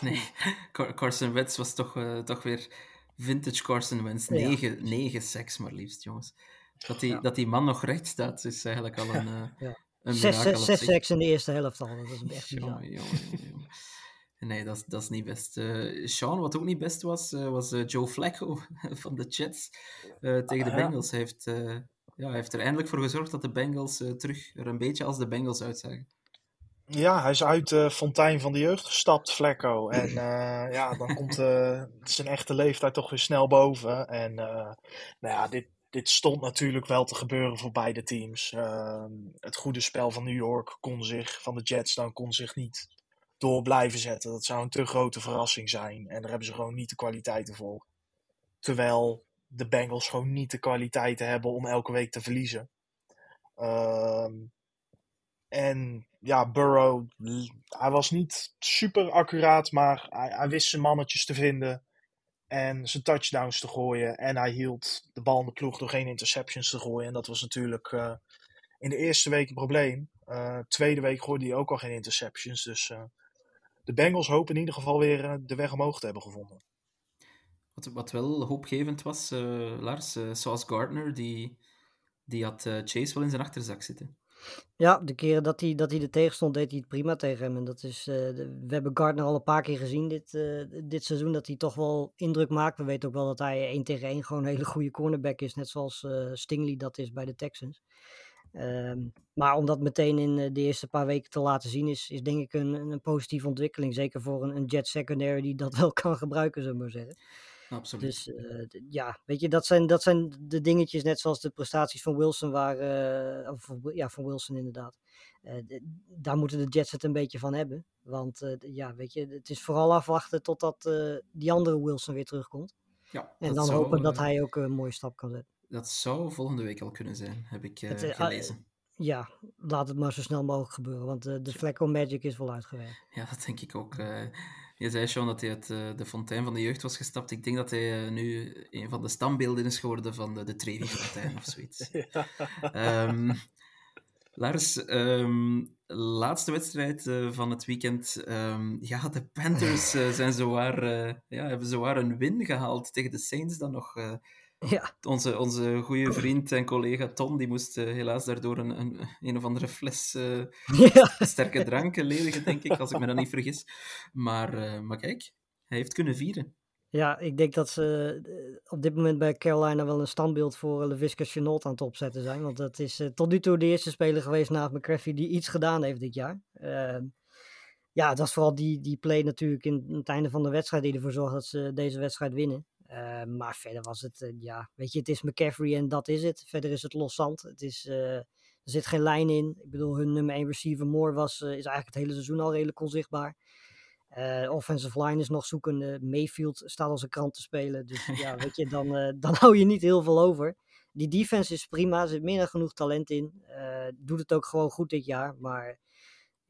Nee, Car- Carson Wentz was toch, eh, toch weer vintage Carson Wentz. Ja. Negen, negen seks maar liefst, jongens. Dat die, Ja. dat die man nog recht staat, is eigenlijk al een, eh Ja. een Zes, zes, zes sacks in de eerste helft al. Dat is echt bizar. Jongen, jongen, jongen, jongen. Nee, dat is, dat is niet best. Eh Sean, wat ook niet best was, was Joe Flacco van de Jets tegen de Ah. Bengals. Hij heeft, ja, hij heeft er eindelijk voor gezorgd dat de Bengals terug er een beetje als de Bengals uitzagen. Ja, hij is uit de fontein van de jeugd gestapt, Flecko. En eh, ja, dan komt eh, zijn echte leeftijd toch weer snel boven. En eh, nou ja, dit, dit stond natuurlijk wel te gebeuren voor beide teams. Ehm, het goede spel van New York kon zich, van de Jets dan, kon zich niet door blijven zetten. Dat zou een te grote verrassing zijn. En daar hebben ze gewoon niet de kwaliteiten voor. Terwijl de Bengals gewoon niet de kwaliteiten hebben om elke week te verliezen. Ehm, en ja, Burrow, hij was niet super accuraat, maar hij, hij wist zijn mannetjes te vinden. En zijn touchdowns te gooien. En hij hield de bal in de ploeg door geen interceptions te gooien. En dat was natuurlijk eh, in de eerste week een probleem. Eh, tweede week gooide hij ook al geen interceptions. Dus eh, de Bengals hopen in ieder geval weer de weg omhoog te hebben gevonden. Wat, wat wel hoopgevend was, Lars, zoals Gardner, die, die had Chase wel in zijn achterzak zitten. Ja, de keren dat hij, dat hij er tegen stond, deed hij het prima tegen hem. En dat is, eh, we hebben Gardner al een paar keer gezien dit, eh, dit seizoen, dat hij toch wel indruk maakt. We weten ook wel dat hij één tegen één gewoon een hele goede cornerback is, net zoals eh, Stingley dat is bij de Texans. Ehm, maar om dat meteen in de eerste paar weken te laten zien, is, is denk ik een, een positieve ontwikkeling. Zeker voor een, een jet secondary die dat wel kan gebruiken, zullen maar zeggen. Absoluut. Dus eh, ja, weet je, dat zijn, dat zijn de dingetjes, net zoals de prestaties van Wilson, waar, eh, of ja, van Wilson inderdaad. Eh, daar moeten de Jets het een beetje van hebben. Want ja, weet je, het is vooral afwachten totdat die andere Wilson weer terugkomt. ja, En dan zou, hopen dat hij ook een mooie stap kan zetten. Dat zou volgende week al kunnen zijn, heb ik Het, ah, gelezen. Ja, laat het maar zo snel mogelijk gebeuren, want eh, de Flacco Magic is wel uitgewerkt. Ja, dat denk ik ook. eh. Je zei, Sean, dat hij uit eh, de fontein van de jeugd was gestapt. Ik denk dat hij eh, nu een van de standbeelden is geworden van de, de Trevi-fontein of zoiets. Ehm, Lars, ehm, laatste wedstrijd eh, van het weekend. Ehm, ja, de Panthers zijn zowaar, ja, hebben zowaar een win gehaald tegen de Saints dan nog. Ja, onze, onze goede vriend en collega Tom, die moest eh, helaas daardoor een, een, een of andere fles eh, ja. sterke drank ledigen, denk ik, als ik me dan niet vergis. Maar, eh, maar kijk, hij heeft kunnen vieren. Ja, ik denk dat ze op dit moment bij Carolina wel een standbeeld voor LaVisca Chenault aan het opzetten zijn. Want dat is tot nu toe de eerste speler geweest naast McCaffrey die iets gedaan heeft dit jaar. Ehm, ja, het was vooral die, die play natuurlijk in, in het einde van de wedstrijd die ervoor zorgt dat ze deze wedstrijd winnen. Ehm, maar verder was het, eh, ja, weet je, het is McCaffrey en dat is het. Verder is het los zand. Het is, eh, er zit geen lijn in. Ik bedoel, hun nummer 1 receiver Moore was, eh, is eigenlijk het hele seizoen al redelijk onzichtbaar. Eh, offensive line is nog zoekende. Mayfield staat als een krant te spelen. Dus ja, weet je, dan, eh, dan hou je niet heel veel over. Die defense is prima. Er zit meer dan genoeg talent in. Eh, doet het ook gewoon goed dit jaar. Maar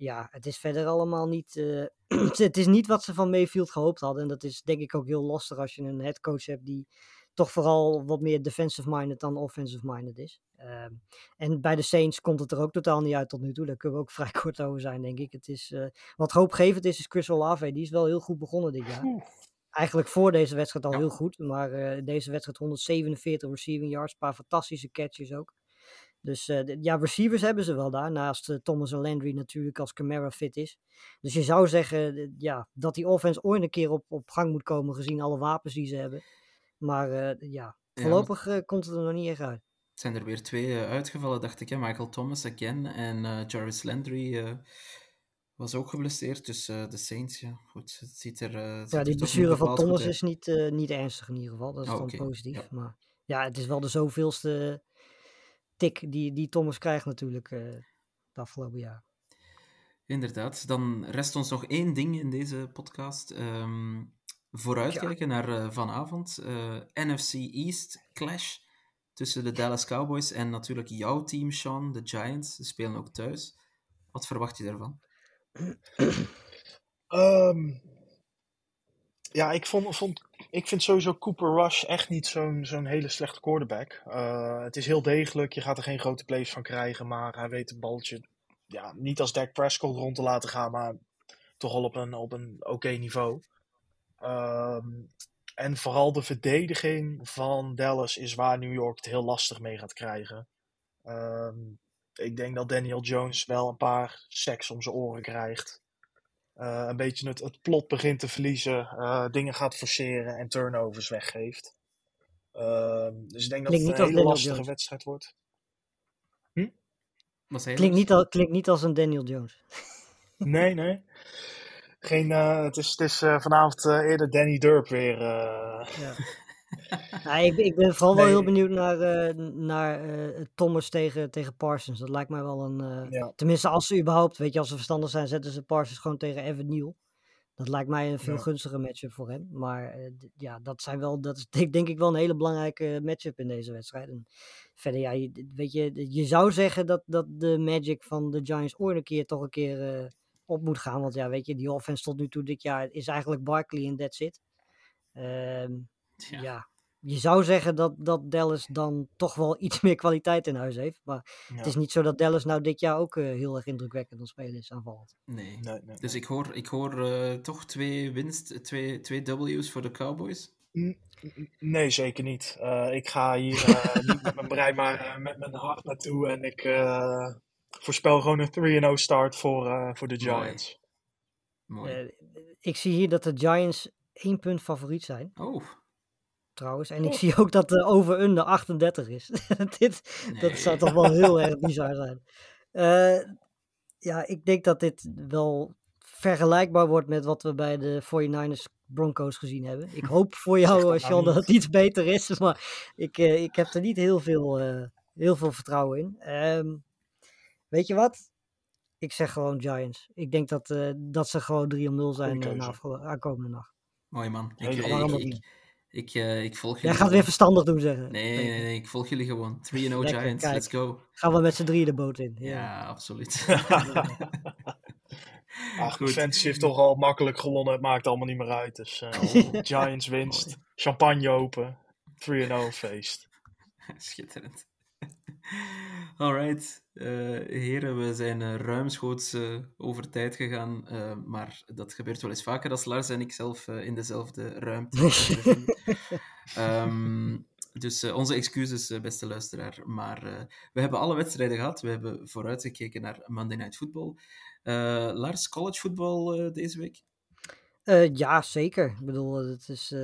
ja, het is verder allemaal niet. eh, het is niet wat ze van Mayfield gehoopt hadden. En dat is denk ik ook heel lastig als je een headcoach hebt die toch vooral wat meer defensive-minded dan offensive-minded is. Ehm, en bij de Saints komt het er ook totaal niet uit tot nu toe. Daar kunnen we ook vrij kort over zijn, denk ik. Het is, eh, wat hoopgevend is, is Chris Olave. Die is wel heel goed begonnen dit jaar. Eigenlijk voor deze wedstrijd al Ja. heel goed. Maar eh, deze wedstrijd 147 receiving yards. Een paar fantastische catches ook. Dus eh, ja, receivers hebben ze wel daar. Naast eh, Thomas en Landry natuurlijk als Camara fit is. Dus je zou zeggen ja, dat die offense ooit een keer op, op gang moet komen. Gezien alle wapens die ze hebben. Maar eh, ja, voorlopig komt het er nog niet echt uit. Het zijn er weer twee uitgevallen, dacht ik. Hè? Michael Thomas again en Jarvis Landry was ook geblesseerd. Dus de Saints, ja, goed. Het ziet er. het Ja, die blessure van Thomas is niet, niet ernstig in ieder geval. Dat is Oh, dan positief. Ja. Maar ja, het is wel de zoveelste tik die, die Thomas krijgt natuurlijk eh het afgelopen jaar. Inderdaad. Dan rest ons nog één ding in deze podcast. Ehm, vooruitkijken naar eh, vanavond. Eh, NFC East clash tussen de Dallas Cowboys en natuurlijk jouw team, Sean, de Giants. Ze spelen ook thuis. Wat verwacht je daarvan? Ehm, ja, ik, vond, vond, ik vind sowieso Cooper Rush echt niet zo'n hele slechte quarterback. Eh, het is heel degelijk, je gaat er geen grote plays van krijgen, maar hij weet het balletje ja, niet als Dak Prescott rond te laten gaan, maar toch al op een, op een oké niveau. Ehm, en vooral de verdediging van Dallas is waar New York het heel lastig mee gaat krijgen. Ehm, ik denk dat Daniel Jones wel een paar sacks om zijn oren krijgt. Eh, een beetje het, het plot begint te verliezen, eh, dingen gaat forceren en turnovers weggeeft. Ehm, dus ik denk dat Klinkt het niet een als hele lastige Jones. wedstrijd wordt. Wat zei je, Klinkt niet, al, klinkt niet als een Daniel Jones. Nee, nee. Geen, eh, het is, het is vanavond eh, eerder Danny Durp weer. eh. Ja. Ja, ik, ik ben vooral wel heel benieuwd naar, eh, naar eh, Thomas tegen, tegen Parsons. Dat lijkt mij wel een. eh, Ja. Tenminste, als ze überhaupt, weet je, als ze verstandig zijn, zetten ze Parsons gewoon tegen Evan Neal. Dat lijkt mij een veel Ja. gunstiger matchup voor hem. Maar ja, dat zijn wel, dat is denk, denk ik wel een hele belangrijke matchup in deze wedstrijd. En verder, ja, je, weet je, je zou zeggen dat, dat de Magic van de Giants ooit een keer toch een keer op moet gaan. Want ja, weet je, die offense tot nu toe dit jaar is eigenlijk Barkley en that's it. Ehm, ja. Je zou zeggen dat, dat Dallas dan toch wel iets meer kwaliteit in huis heeft. Maar Ja. het is niet zo dat Dallas nou dit jaar ook eh, heel erg indrukwekkend aan het spelen is aanvallend. Nee. Nee, nee, Dus nee. ik hoor, ik hoor eh, toch twee winst, twee, twee W's voor de Cowboys. Nee, zeker niet. Eh, ik ga hier eh, niet met mijn brein, maar met mijn hart naartoe. En ik eh, voorspel gewoon een 3-0 start voor, eh, voor de. Giants. Mooi. Ik zie hier dat de Giants één punt favoriet zijn, oh, trouwens. En ik zie ook dat de over-under 38 is. dit, nee. Dat zou toch wel heel erg bizar zijn. Eh, ja, ik denk dat dit wel vergelijkbaar wordt met wat we bij de 49ers Broncos gezien hebben. Ik hoop voor jou, eh, nou Sean, dat het iets beter is. Maar ik, eh, ik heb er niet heel veel, eh, heel veel vertrouwen in. Ehm, weet je wat? Ik zeg gewoon Giants. Ik denk dat, dat ze gewoon 3 om 0 zijn na aankomende nacht. Mooi man. Ik, ik, ik, ik, eh, ik volg jullie. Jij gaat weer gewoon. verstandig doen zeggen. Nee, nee, nee, ik volg jullie gewoon. 3-0 Lekker, Giants, kijk. let's go. Gaan we met z'n drieën de boot in. Ja, Ja. absoluut. Ach, Goed. Fantasy heeft toch al makkelijk gewonnen. Het maakt allemaal niet meer uit. Dus eh, Giants winst. Champagne open. 3-0 feest. Schitterend. Alright, eh, heren, we zijn eh, ruimschoots eh, over tijd gegaan, eh, maar dat gebeurt wel eens vaker als Lars en ik zelf eh, in dezelfde ruimte. Ehm, dus eh, onze excuses, eh, beste luisteraar, maar eh, we hebben alle wedstrijden gehad. We hebben vooruitgekeken naar Monday Night Football. Eh, Lars, college football eh, deze week? Eh, ja, zeker. Ik bedoel, eh, het is, eh,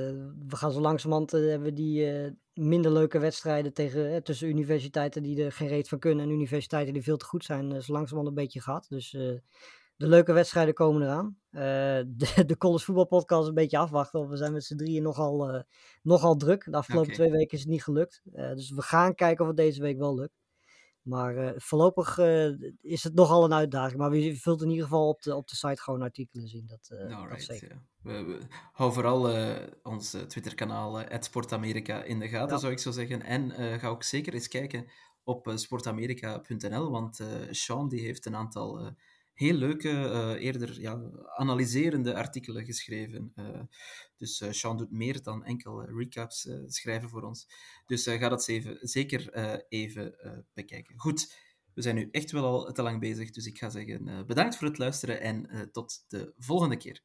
we gaan zo langzamerhand eh, hebben die eh, minder leuke wedstrijden tegen, eh, tussen universiteiten die er geen reet van kunnen en universiteiten die veel te goed zijn, eh, zo langzamerhand een beetje gehad. Dus eh, de leuke wedstrijden komen eraan. Eh, de, de college voetbalpodcast een beetje afwachten, want we zijn met z'n drieën nogal, eh, nogal druk. De afgelopen twee weken is het niet gelukt. Dus we gaan kijken of het deze week wel lukt. Maar eh, voorlopig eh, is het nogal een uitdaging. Maar je vult in ieder geval op de, op de site gewoon artikelen zien. Dat, eh dat zeker. ja. We, we- hou vooral ons Twitterkanaal uh, @sportamerika in de gaten, Ja. zou ik zo zeggen. En ga ook zeker eens kijken op sportamerika.nl, want Sean die heeft een aantal heel leuke, eh, eerder ja, analyserende artikelen geschreven. Eh, dus eh, Sean doet meer dan enkel recaps schrijven voor ons. Dus ga dat zeven, zeker even bekijken. Goed, we zijn nu echt wel al te lang bezig, dus ik ga zeggen bedankt voor het luisteren en tot de volgende keer.